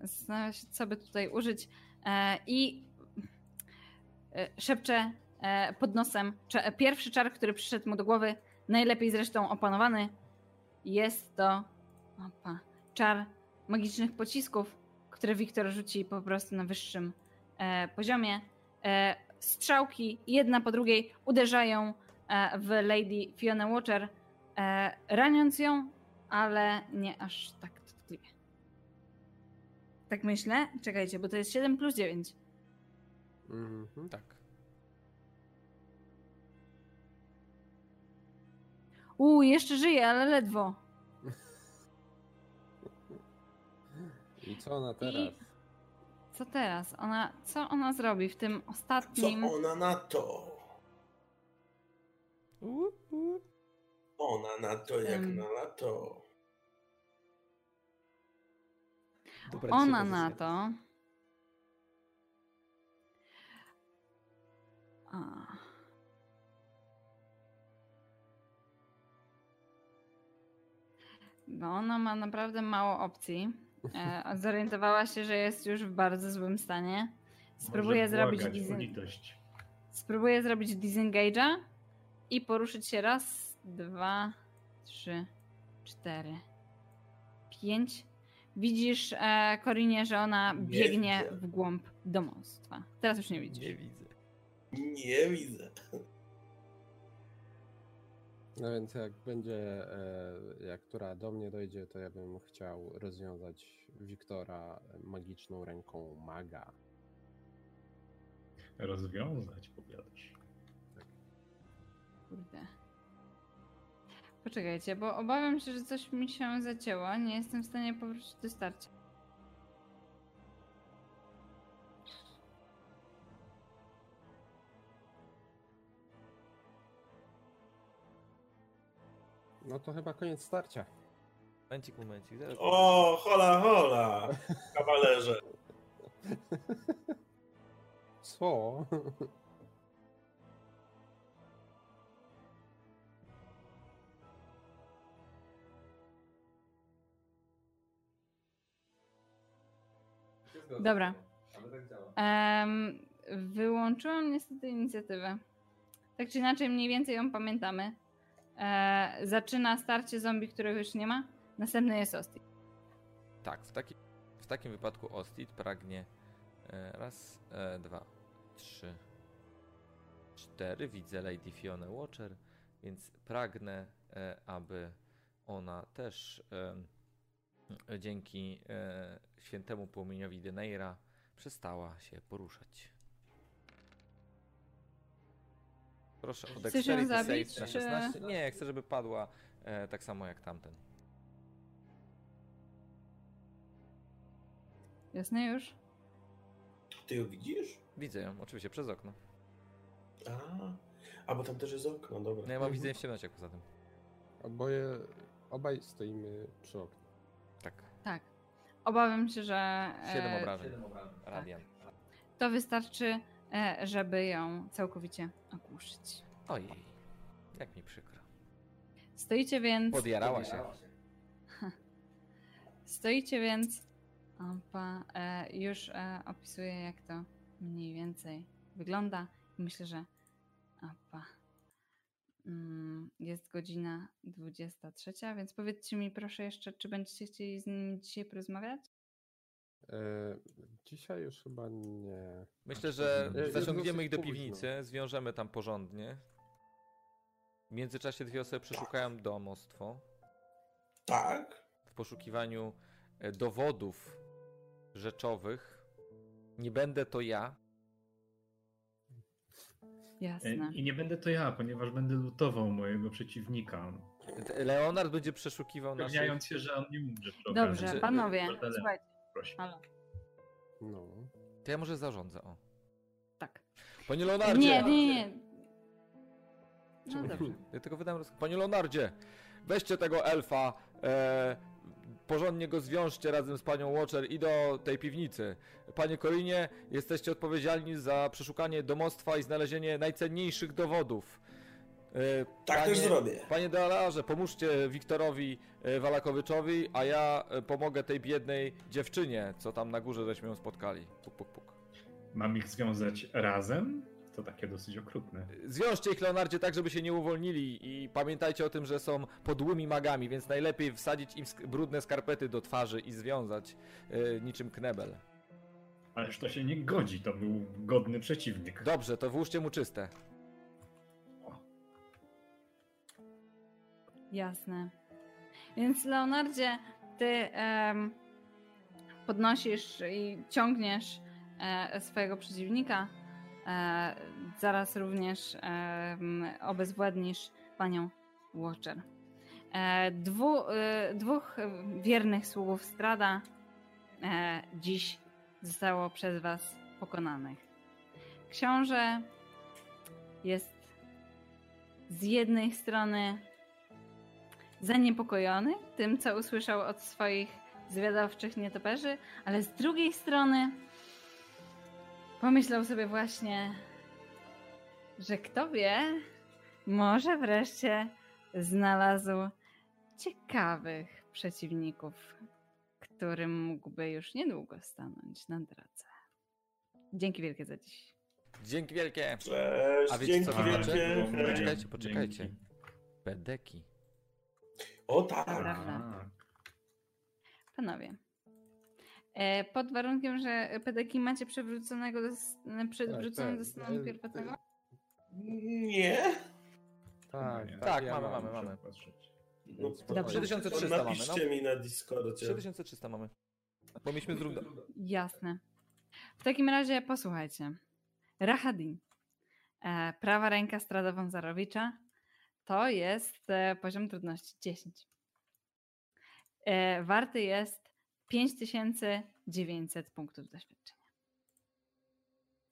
zastanawia się, co by tutaj użyć e, i e, szepcze e, pod nosem. Cze- pierwszy czar, który przyszedł mu do głowy, najlepiej zresztą opanowany, jest to opa, czar magicznych pocisków, które Wiktor rzuci po prostu na wyższym e, poziomie. E, strzałki, jedna po drugiej, uderzają w Lady Fiona Watcher, e, raniąc ją, ale nie aż tak dotkliwie. Tak myślę. Czekajcie, bo to jest 7 plus 9. Mhm. Tak. Uuu, jeszcze żyje, ale ledwo. I co ona teraz? Co teraz? Ona, co ona zrobi w tym Co ostatnim... ona na to? Ona na to jak Em. na lato. Dobra, Ona na to... A. Bo ona ma naprawdę mało opcji. E, zorientowała się, że jest już w bardzo złym stanie. Spróbuję Może zrobić, błagać spróbuję zrobić disengage'a i poruszyć się raz, dwa, trzy, cztery, pięć. Widzisz, e, Korinie, że ona Nie biegnie widzę. w głąb domostwa. Teraz już nie widzisz. Nie widzę. Nie widzę. No więc jak będzie, e, jak która do mnie dojdzie, to ja bym chciał rozwiązać Wiktora magiczną ręką maga. Rozwiązać, powiadasz. Kurde. Poczekajcie, bo obawiam się, że coś mi się zacięło. Nie jestem w stanie powrócić do starcia. No to chyba koniec starcia. Momencik, momencik. Zaraz O, hola, hola, kawalerze. Co? Dobra. Em, wyłączyłam niestety inicjatywę. Tak czy inaczej, mniej więcej ją pamiętamy. E, zaczyna starcie zombie, którego już nie ma. Następny jest Osti. Tak, w, taki, w takim wypadku Ostit pragnie e, raz, e, dwa, trzy, cztery. Widzę Lady Fiona Watcher, więc pragnę, e, aby ona też e, dzięki e, świętemu płomieniowi Deneira przestała się poruszać. Proszę o Dexterity zabić, Save na czy- 16. Nie, chcę, żeby padła e, tak samo jak tamten. Jasne już? Ty ją widzisz? Widzę ją, oczywiście, przez okno. A, a bo tam też jest okno, dobra. No ja mam widzenie w ciemnocie poza tym. Oboje, obaj stoimy przy oknie. Tak. Tak. Obawiam się, że 7 e, obrażeń. Radian. to wystarczy, e, żeby ją całkowicie ogłuszyć. Ojej. Jak mi przykro. Stoicie więc. Podjarała się. Stoicie więc. Opa, e, już opisuję, jak to mniej więcej wygląda. Myślę, że. Opa. Mm, jest godzina 23, więc powiedzcie mi proszę jeszcze, czy będziecie chcieli z nimi dzisiaj porozmawiać? E, dzisiaj już chyba nie. Myślę, że Jest zaciągniemy ich do dosyć późno. piwnicy, zwiążemy tam porządnie. W międzyczasie dwie osoby przeszukają domostwo Tak. w poszukiwaniu e, dowodów rzeczowych. Nie będę to ja. Jasne. E, I nie będę to ja, ponieważ będę lutował mojego przeciwnika. Leonard będzie przeszukiwał naszych... Upewniając się, że on nie umrze Dobrze, okazji. panowie, słuchajcie. Proszę. Halo. No. To ja może zarządzę, o. Tak. Panie Leonardzie! Nie, nie, nie. No dobrze. Ja tylko wydam rozkaz. Panie Leonardzie, weźcie tego elfa, e, porządnie go zwiążcie razem z panią Watcher i do tej piwnicy. Panie Korinie, jesteście odpowiedzialni za przeszukanie domostwa i znalezienie najcenniejszych dowodów. E, Tak też zrobię. Panie Dealarze, pomóżcie Wiktorowi e, Walakowiczowi, a ja e, pomogę tej biednej dziewczynie, co tam na górze żeśmy ją spotkali. Puk, puk, puk. Mam ich związać razem? To takie dosyć okrutne. Zwiążcie ich, Leonardzie, tak, żeby się nie uwolnili i pamiętajcie o tym, że są podłymi magami, więc najlepiej wsadzić im sk- brudne skarpety do twarzy i związać e, niczym knebel. Ależ to się nie godzi, to był godny przeciwnik. Dobrze, to włóżcie mu czyste. Jasne. Więc Leonardzie, ty em, podnosisz i ciągniesz e, swojego przeciwnika. E, zaraz również obezwładnisz panią Watcher. E, dwu, e, dwóch wiernych sługów Strada dziś zostało przez was pokonanych. Książę jest z jednej strony zaniepokojony tym, co usłyszał od swoich zwiadowczych nietoperzy, ale z drugiej strony pomyślał sobie właśnie, że kto wie, może wreszcie znalazł ciekawych przeciwników, którym mógłby już niedługo stanąć na drodze. Dzięki wielkie za dziś. Dzięki wielkie! Cześć, A wiecie dzięki co to znaczy? wielkie. Poczekajcie, poczekajcie. Dzięki. Pedeki. O tak. Panowie. E, pod warunkiem, że pedeki macie przewróconego do, przewrócone tak. do stanu E, pierwotnego? Nie. Tak, nie. Tak, ja mamy, mam. mamy, mamy. patrzeć. No, to- Dobrze. 3300 mamy, Napiszcie mi na Discordzie. 3300 mamy. Bo mieliśmy zrówna... Jasne. W takim razie posłuchajcie. Rahadin, e, prawa ręka Strada Wązarowicza, to jest poziom trudności 10. E, warty jest 5900 punktów doświadczenia.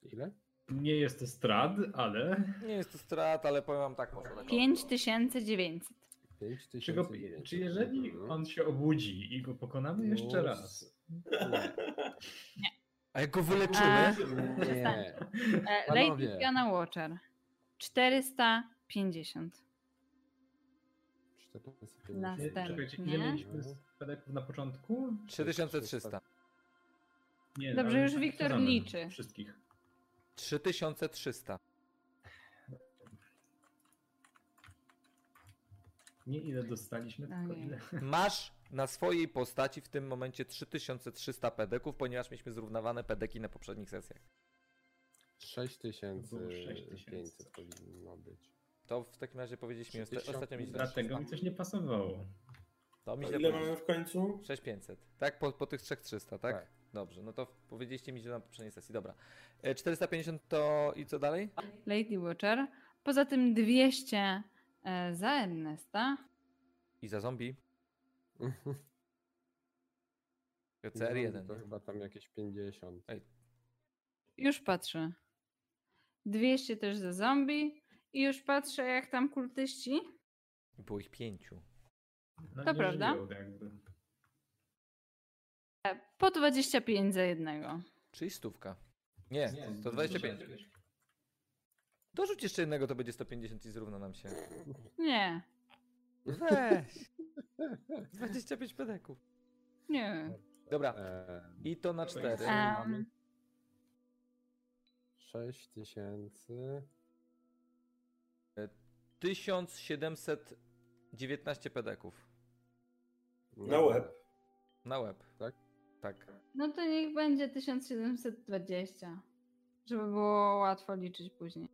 Ile? Nie jest to strad, ale Nie jest to strat, ale powiem wam tak może. 5900. 5 czy, go, czy jeżeli on się obudzi i go pokonamy jeszcze No, raz, A jak go wyleczymy? A, Nie. E, Lady. Diana Watcher 450. 450. Następnie. czekajcie, ile mieliśmy z pedeków na początku? 3300. Nie, Dobrze, już Wiktor liczy. Wszystkich. 3300. Nie ile dostaliśmy, tylko ile. Masz na swojej postaci w tym momencie 3300 pedeków, ponieważ mieliśmy zrównowane pedeki na poprzednich sesjach. 6500 powinno być. To w takim razie powiedzieliśmy osta- ostatnio mieliśmy Dlatego mi coś nie pasowało. To mi ile mamy w końcu? 6500. Tak? Po, po tych 3300, tak? Tak. Dobrze, no to powiedzieliście mi źle na poprzedniej sesji. Dobra. E, 450 to i co dalej? Lady Watcher. Poza tym 200 e, za Ernesta. I za zombie? No, CR1. To chyba tam jakieś 50. Ej. Już patrzę. 200 też za zombie. I już patrzę, jak tam kultyści. Było ich pięciu. No, To prawda. żyją jakby. Po 25 za jednego. Czyli stówka. Nie, to 25. Dorzuć jeszcze jednego, to będzie 150 i zrówna nam się. Nie, Weź. 25 pedeków. nie. Dobra, E, i to na 4. Em, 6 tysięcy. 1719 pedeków. Na łeb. Na łeb. Tak? Tak. no to niech będzie 1720. Żeby było łatwo liczyć później.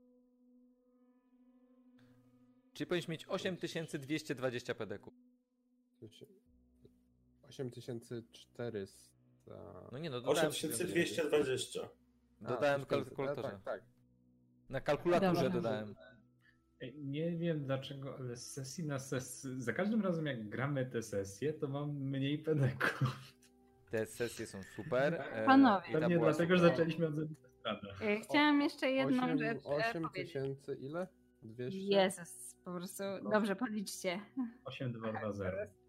Czyli powinieneś mieć 8220 pedeków. 8400. No nie no, dodałem, 8220. dodałem w 8000, kalkulatorze. Tak, tak. Na kalkulaturze Dobra. dodałem. Nie wiem dlaczego, ale z sesji na sesję, za każdym razem jak gramy te sesje, to mam mniej pedeków. Te sesje są super. e, Panowie. Pewnie była dlatego, że super. zaczęliśmy od Zenistrada. E, Chciałam jeszcze jedną Osiem- rzecz e, 8 powiedzieć. tysięcy ile? 200? Jezus, po prostu dobrze policzcie. 8220.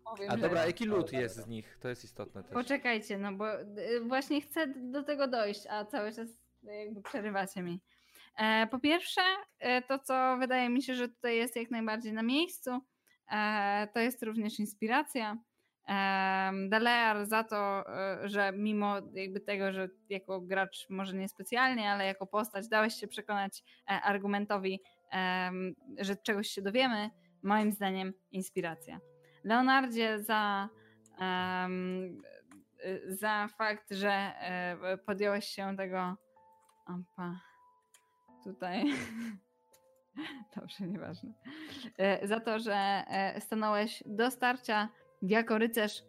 Powiem, A że- dobra, jaki lód jest z nich? To jest istotne też. Poczekajcie, no bo y, właśnie chcę do tego dojść, a cały czas y, jakby przerywacie mi. E, po pierwsze, e, to co wydaje mi się, że tutaj jest jak najbardziej na miejscu, e, to jest również inspiracja. Dalear za to, że mimo jakby tego, że jako gracz może niespecjalnie, ale jako postać dałeś się przekonać argumentowi, że czegoś się dowiemy, moim zdaniem inspiracja. Leonardzie za za fakt, że podjąłeś się tego. Opa, tutaj. Dobrze, nieważne. E, Za to, że e, stanąłeś do starcia jako rycerz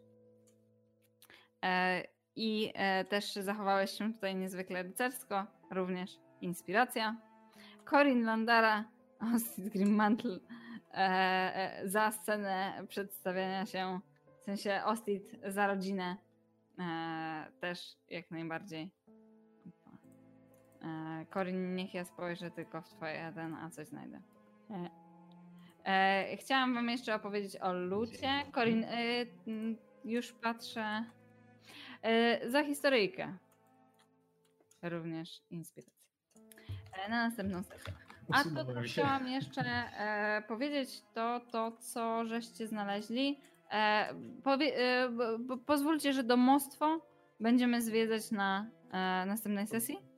e, i też zachowałeś się tutaj niezwykle rycersko, również inspiracja. Corin Landara, Ostit Grimmantle za scenę przedstawiania się w sensie Ostit za rodzinę też jak najbardziej. Opa. E, niech ja spojrzę tylko w twoje ten, a coś znajdę. E, e, chciałam wam jeszcze opowiedzieć o lucie. Corin, e, już patrzę. E, za historyjkę. Również inspiracja. E, na następną sesję. A to, się. chciałam jeszcze e, powiedzieć, to to, co żeście znaleźli. E, powie, e, pozwólcie, że domostwo będziemy zwiedzać na e, następnej sesji.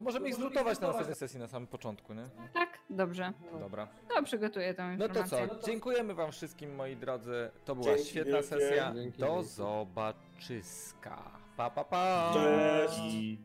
Możemy ich zlutować na następnej sesji na samym początku, nie? Tak? Dobrze. Dobra. To przygotuję tę No to informację. co? Dziękujemy wam wszystkim, moi drodzy. To była Dzięki świetna wielkie. sesja. Dzięki Do wielkie. zobaczyska. Pa, pa, pa. Cześć. I